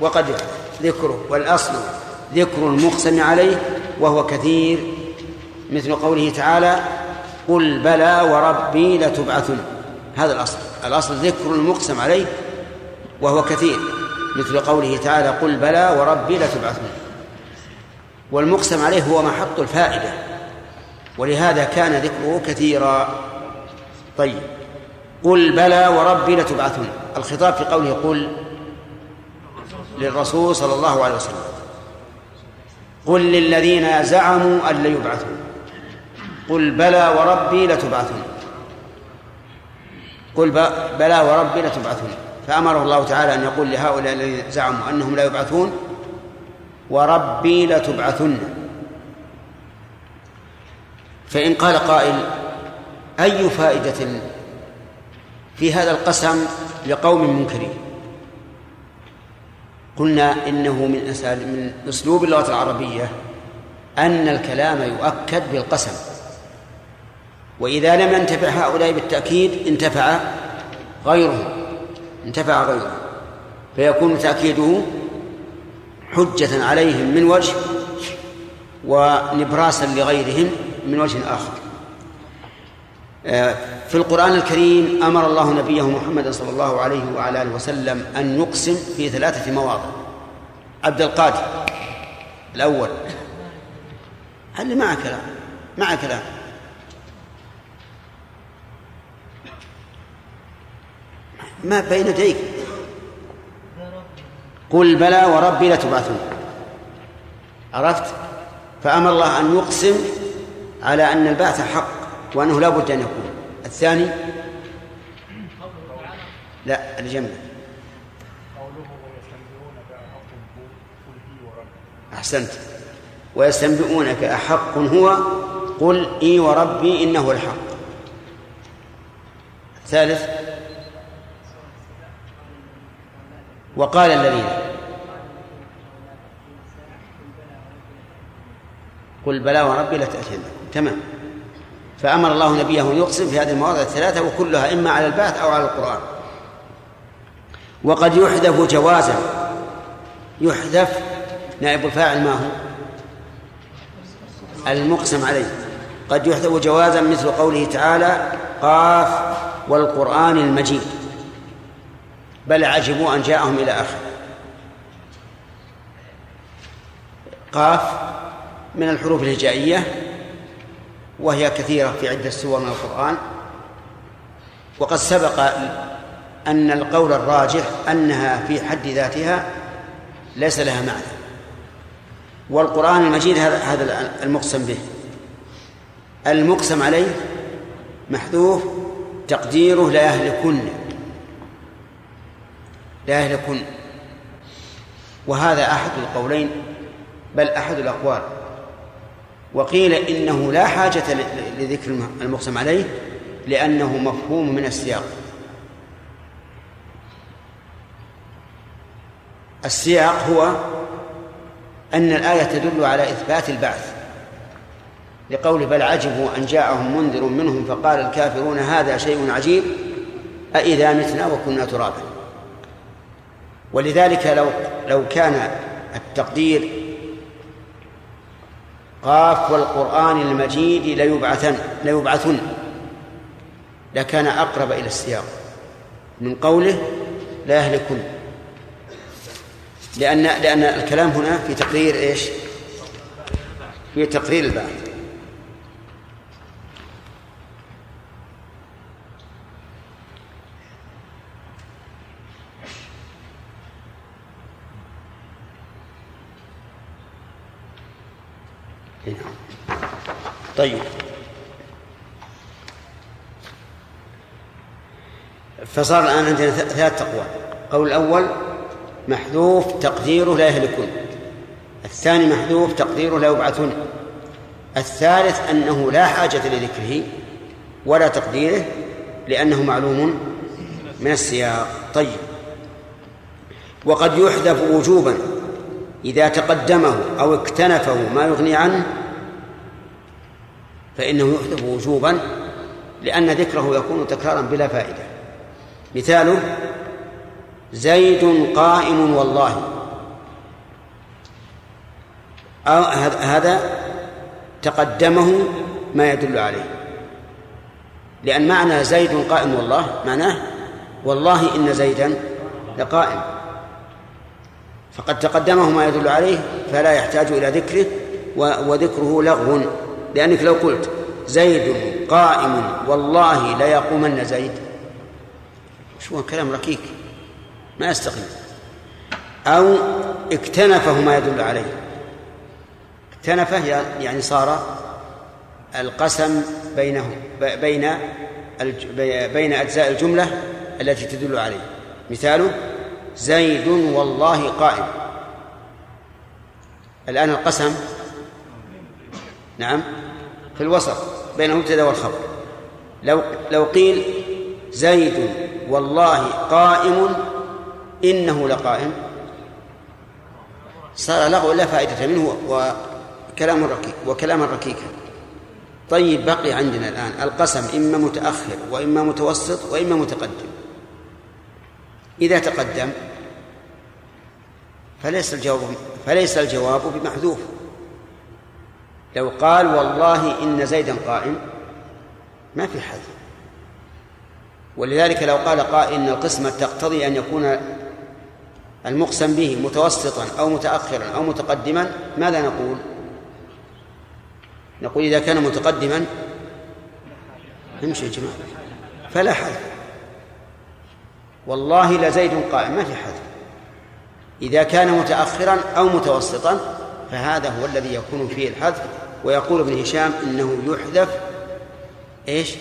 وقد ذكره. والأصل ذكر المقسم عليه وهو كثير مثل قوله تعالى قل بلى وربي لتبعثن. هذا الأصل. الأصل ذكر المقسم عليه وهو كثير مثل قوله تعالى قل بلى وربي لتبعثن. والمقسم عليه هو محط الفائدة ولهذا كان ذكره كثيرا. طيب. قل بلى وربي لتبعثن. الخطاب في قوله قل للرسول صلى الله عليه وسلم. قل للذين زعموا أن لا يبعثوا. قل بلى وربي لتبعثن قل بلى وربي لتبعثن فأمره الله تعالى أن يقول لهؤلاء الذين زعموا أنهم لا يبعثون وربي لتبعثن. فإن قال قائل أي فائدة في هذا القسم لقوم منكرين؟ قلنا إنه من من أسلوب اللغة العربية أن الكلام يؤكد بالقسم. وإذا لم ينتفع هؤلاء بالتأكيد انتفع غيره انتفع غيره. فيكون تأكيده حجة عليهم من وجه ونبراسا لغيرهم من وجه آخر. في القرآن الكريم أمر الله نبيه محمد صلى الله عليه وعلى آله وسلم أن يقسم في ثلاثة مواضع. عبد القادر الأول. هل معه كلام معه كلام. ما بين يديك. قل بلى وربي لتبعثون. عرفت؟ فأمر الله أن يقسم على أن البعث حق. وأنه لا بد أن يكون. الثاني؟ لا جنبه أحسنت. ويستنبئونك أحق هو قل إي وربي إنه الحق. ثالث. وقال الذين. قل بلى وربي لتأتينكم تمام. فأمر الله نبيه أن يقسم في هذه المواضع الثلاثة وكلها إما على البعث أو على القرآن. وقد يحذف جوازا. يحذف نائب الفاعل ما هو؟ المقسم عليه. قد يحذف جوازا مثل قوله تعالى قاف والقرآن المجيد. بل عجبوا أن جاءهم إلى آخر قاف من الحروف الهجائية وهي كثيرة في عدة سور من القرآن. وقد سبق أن القول الراجح أنها في حد ذاتها ليس لها معنى. والقرآن المجيد هذا المقسم به. المقسم عليه محذوف تقديره لا يهلكن لا يهلكن وهذا أحد القولين بل أحد الأقوال. وقيل إنه لا حاجة لذكر المقسم عليه لأنه مفهوم من السياق. السياق هو أن الآية تدل على إثبات البعث لقول بل عجبوا أن جاءهم منذر منهم فقال الكافرون هذا شيء عجيب أإذا متنا وكنا ترابا. ولذلك لو لو كان التقدير قاف والقرآن المجيد ليبعثن ليبعثن. لكان أقرب إلى السياق. من قوله لا يهلكن. لأن لأن الكلام هنا في تقرير إيش؟ في تقرير البعث. طيب. فصار الآن عندنا ثلاث أقوال. القول الأول محذوف تقديره لا يهلكون. الثاني محذوف تقديره لا يبعثون. الثالث أنه لا حاجة لذكره ولا تقديره لأنه معلوم من السياق. طيب. وقد يحذف وجوبا إذا تقدمه أو اكتنفه ما يغني عنه فإنه يحذف وجوبا لأن ذكره يكون تكرارا بلا فائدة. مثاله زيد قائم والله. أو هذا تقدمه ما يدل عليه. لأن معنى زيد قائم والله معناه والله إن زيدا لقائم. فقد تقدمه ما يدل عليه فلا يحتاج إلى ذكره وذكره لغو. لأنك لو قلت زيد قائم والله ليقومن زيد. شو كلام ركيك؟ ما يستقيم. أو اكتنفه ما يدل عليه. اكتنفه يعني صار القسم بينه بين بين أجزاء الجملة التي تدل عليه. مثاله زيد والله قائم. الآن القسم نعم. في الوسط بين المبتدأ والخبر. لو لو قيل زيد والله قائم إنه لقائم صار لغو لا فائدة منه وكلام ركيك وكلاما ركيكا. طيب بقي عندنا الآن القسم إما متأخر وإما متوسط وإما متقدم. إذا تقدم فليس الجواب فليس الجواب بمحذوف. لو قال والله إن زيدا قائم ما في حذف ولذلك لو قال قائل إن القسمة تقتضي أن يكون المقسم به متوسطا أو متأخرا أو متقدما ماذا نقول؟ نقول إذا كان متقدما امشي يا جماعة. فلا حذف والله لزيد قائم ما في حذف إذا كان متأخرا أو متوسطا فهذا هو الذي يكون فيه الحذف ويقول ابن هشام إنه يحذف إيش؟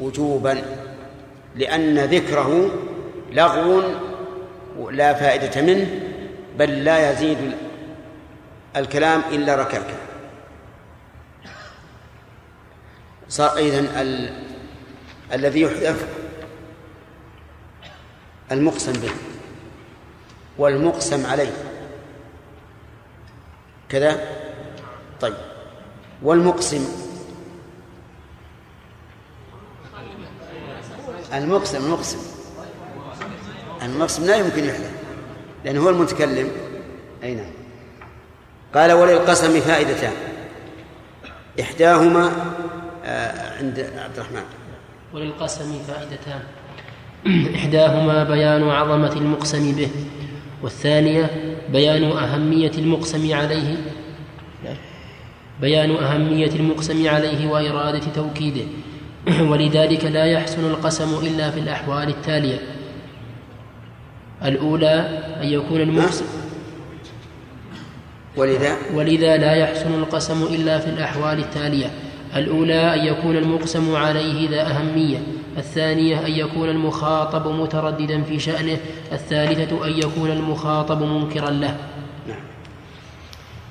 وجوبا لأن ذكره لغو لا فائدة منه بل لا يزيد الكلام إلا ركاكا صار إذن ال... الذي يحذف المقسم به والمقسم عليه. كذا؟ طيب. والمقسم؟ المقسم المقسم. المقسم لا يمكن يحذف لأنه هو المتكلم. أي نعم. قال وللقسم فائدتان. إحداهما آه، عند عبد الرحمن. وللقسم فائدتان. إحداهما بيان عظمة المقسم به والثانية بيان أهمية المقسم عليه. بيان أهمية المقسم عليه وإرادة توكيده. ولذلك لا يحسن القسم إلا في الأحوال التالية. الأولى أن يكون المقسم ولذا؟ ولذا لا يحسن القسم إلا في الأحوال التالية. الأولى أن يكون المقسم عليه ذا أهمية. الثانية أن يكون المخاطب مترددا في شأنه الثالثة أن يكون المخاطب منكرا له. نعم.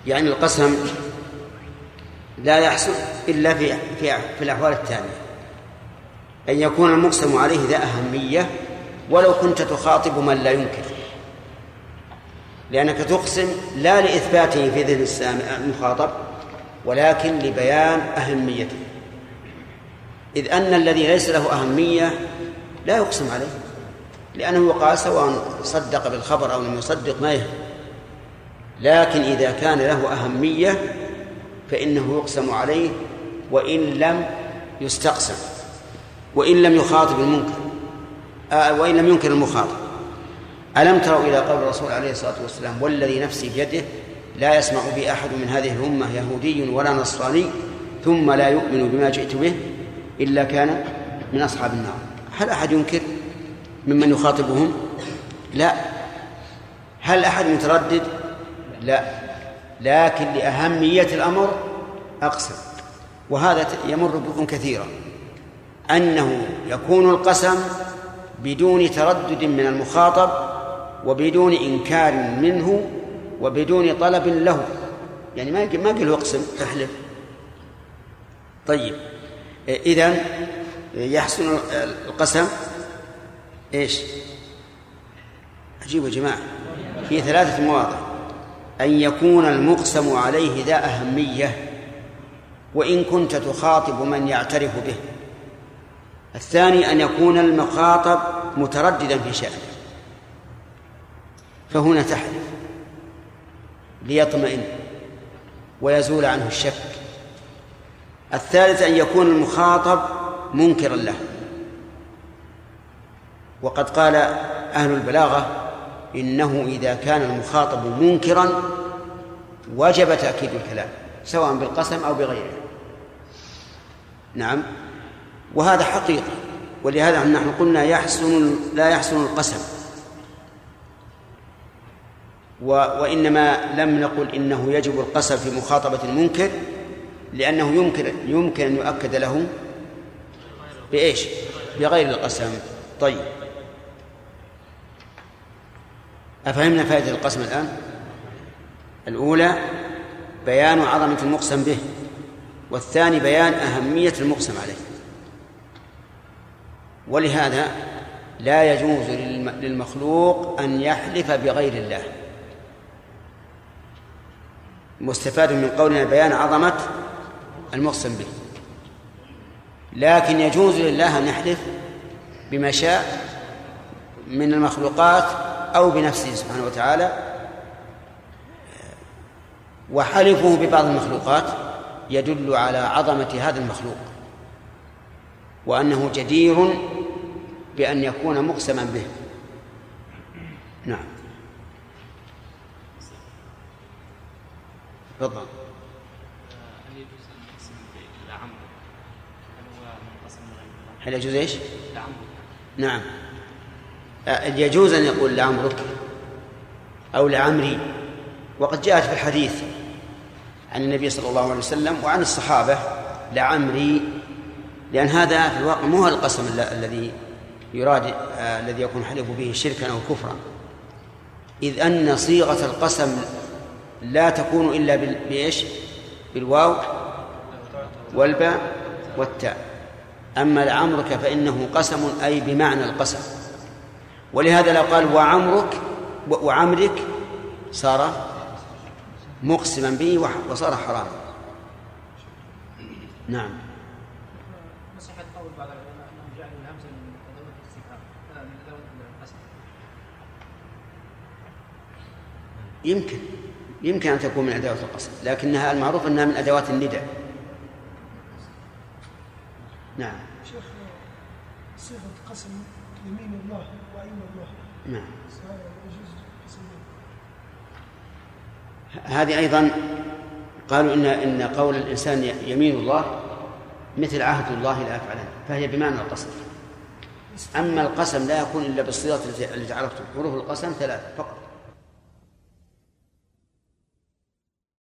يعني القسم لا يحصل إلا في في في الأحوال التالية أن يكون المقسم عليه ذا أهمية ولو كنت تخاطب من لا ينكر. لأنك تقسم لا لإثباته في ذهن المخاطب ولكن لبيان أهميته. إذ أن الذي ليس له أهمية لا يقسم عليه لأنه يقال سواء صدق بالخبر أو لم يصدق ما يهم. لكن إذا كان له أهمية فإنه يقسم عليه وإن لم يستقسم وإن لم يخاطب المنكر آه وإن لم ينكر المخاطب. ألم تروا إلى قول الرسول عليه الصلاة والسلام والذي نفسي بيده لا يسمع بي أحد من هذه الأمة يهودي ولا نصراني ثم لا يؤمن بما جئت به إلا كان من أصحاب النار. هل أحد ينكر ممن يخاطبهم؟ لا. هل أحد متردد؟ لا. لكن لأهمية الأمر أقسم. وهذا يمر بكم كثيرا. أنه يكون القسم بدون تردد من المخاطب وبدون إنكار منه وبدون طلب له. يعني ما ما قال اقسم أحلف. طيب. إذا يحسن القسم إيش؟ عجيب يا جماعة. في ثلاثة مواضع. أن يكون المقسم عليه ذا أهمية وإن كنت تخاطب من يعترف به. الثاني أن يكون المخاطب مترددا في شأنه. فهنا تحلف. ليطمئن. ويزول عنه الشك. الثالث أن يكون المخاطب منكرا له. وقد قال أهل البلاغة إنه إذا كان المخاطب منكرا وجب تأكيد الكلام سواء بالقسم أو بغيره. نعم. وهذا حقيقة ولهذا نحن قلنا يحسن لا يحسن القسم. و وإنما لم نقل إنه يجب القسم في مخاطبة المنكر لأنه يمكن يمكن أن يؤكد له بإيش؟ بغير القسم طيب أفهمنا فائدة القسم الآن؟ الأولى بيان عظمة المقسم به والثاني بيان أهمية المقسم عليه ولهذا لا يجوز للمخلوق أن يحلف بغير الله مستفاد من قولنا بيان عظمة المقسم به. لكن يجوز لله أن يحلف بما شاء من المخلوقات أو بنفسه سبحانه وتعالى وحلفه ببعض المخلوقات يدل على عظمة هذا المخلوق وأنه جدير بأن يكون مقسما به. نعم. تفضل هل يجوز ان نقسم بالعمر؟ هل هو منقسم من غير الله؟ هل يجوز إيش؟ نعم. يجوز أن يقول لعمرك؟ أو لعمري؟ وقد جاءت في الحديث عن النبي صلى الله عليه وسلم وعن الصحابة لعمري لأن هذا في الواقع مو القسم ال- الذي يراد آه، الذي يكون حلف به شركا أو كفرا. إذ أن صيغة القسم لا تكون إلا بإيش؟ بالواو والباء والتاء. أما لعمرك فإنه قسم أي بمعنى القسم. ولهذا لو قال وعمرك وعمرك صار مقسما به وصار حراما. نعم. قول بعض العلماء جعلوا الهمزه من الاستفهام آه، من أدوات القسم. يمكن يمكن أن تكون من أدوات القسم لكنها المعروف أنها من أدوات الندى نعم. شيخ صيغة قسم يمين الله وأيم الله. نعم. هذه أيضا قالوا إن إن قول الإنسان يمين الله مثل عهد الله لا يفعلن فهي بمعنى القسم أما القسم لا يكون إلا بالصيغة التي عرفتم حروف القسم ثلاث فقط.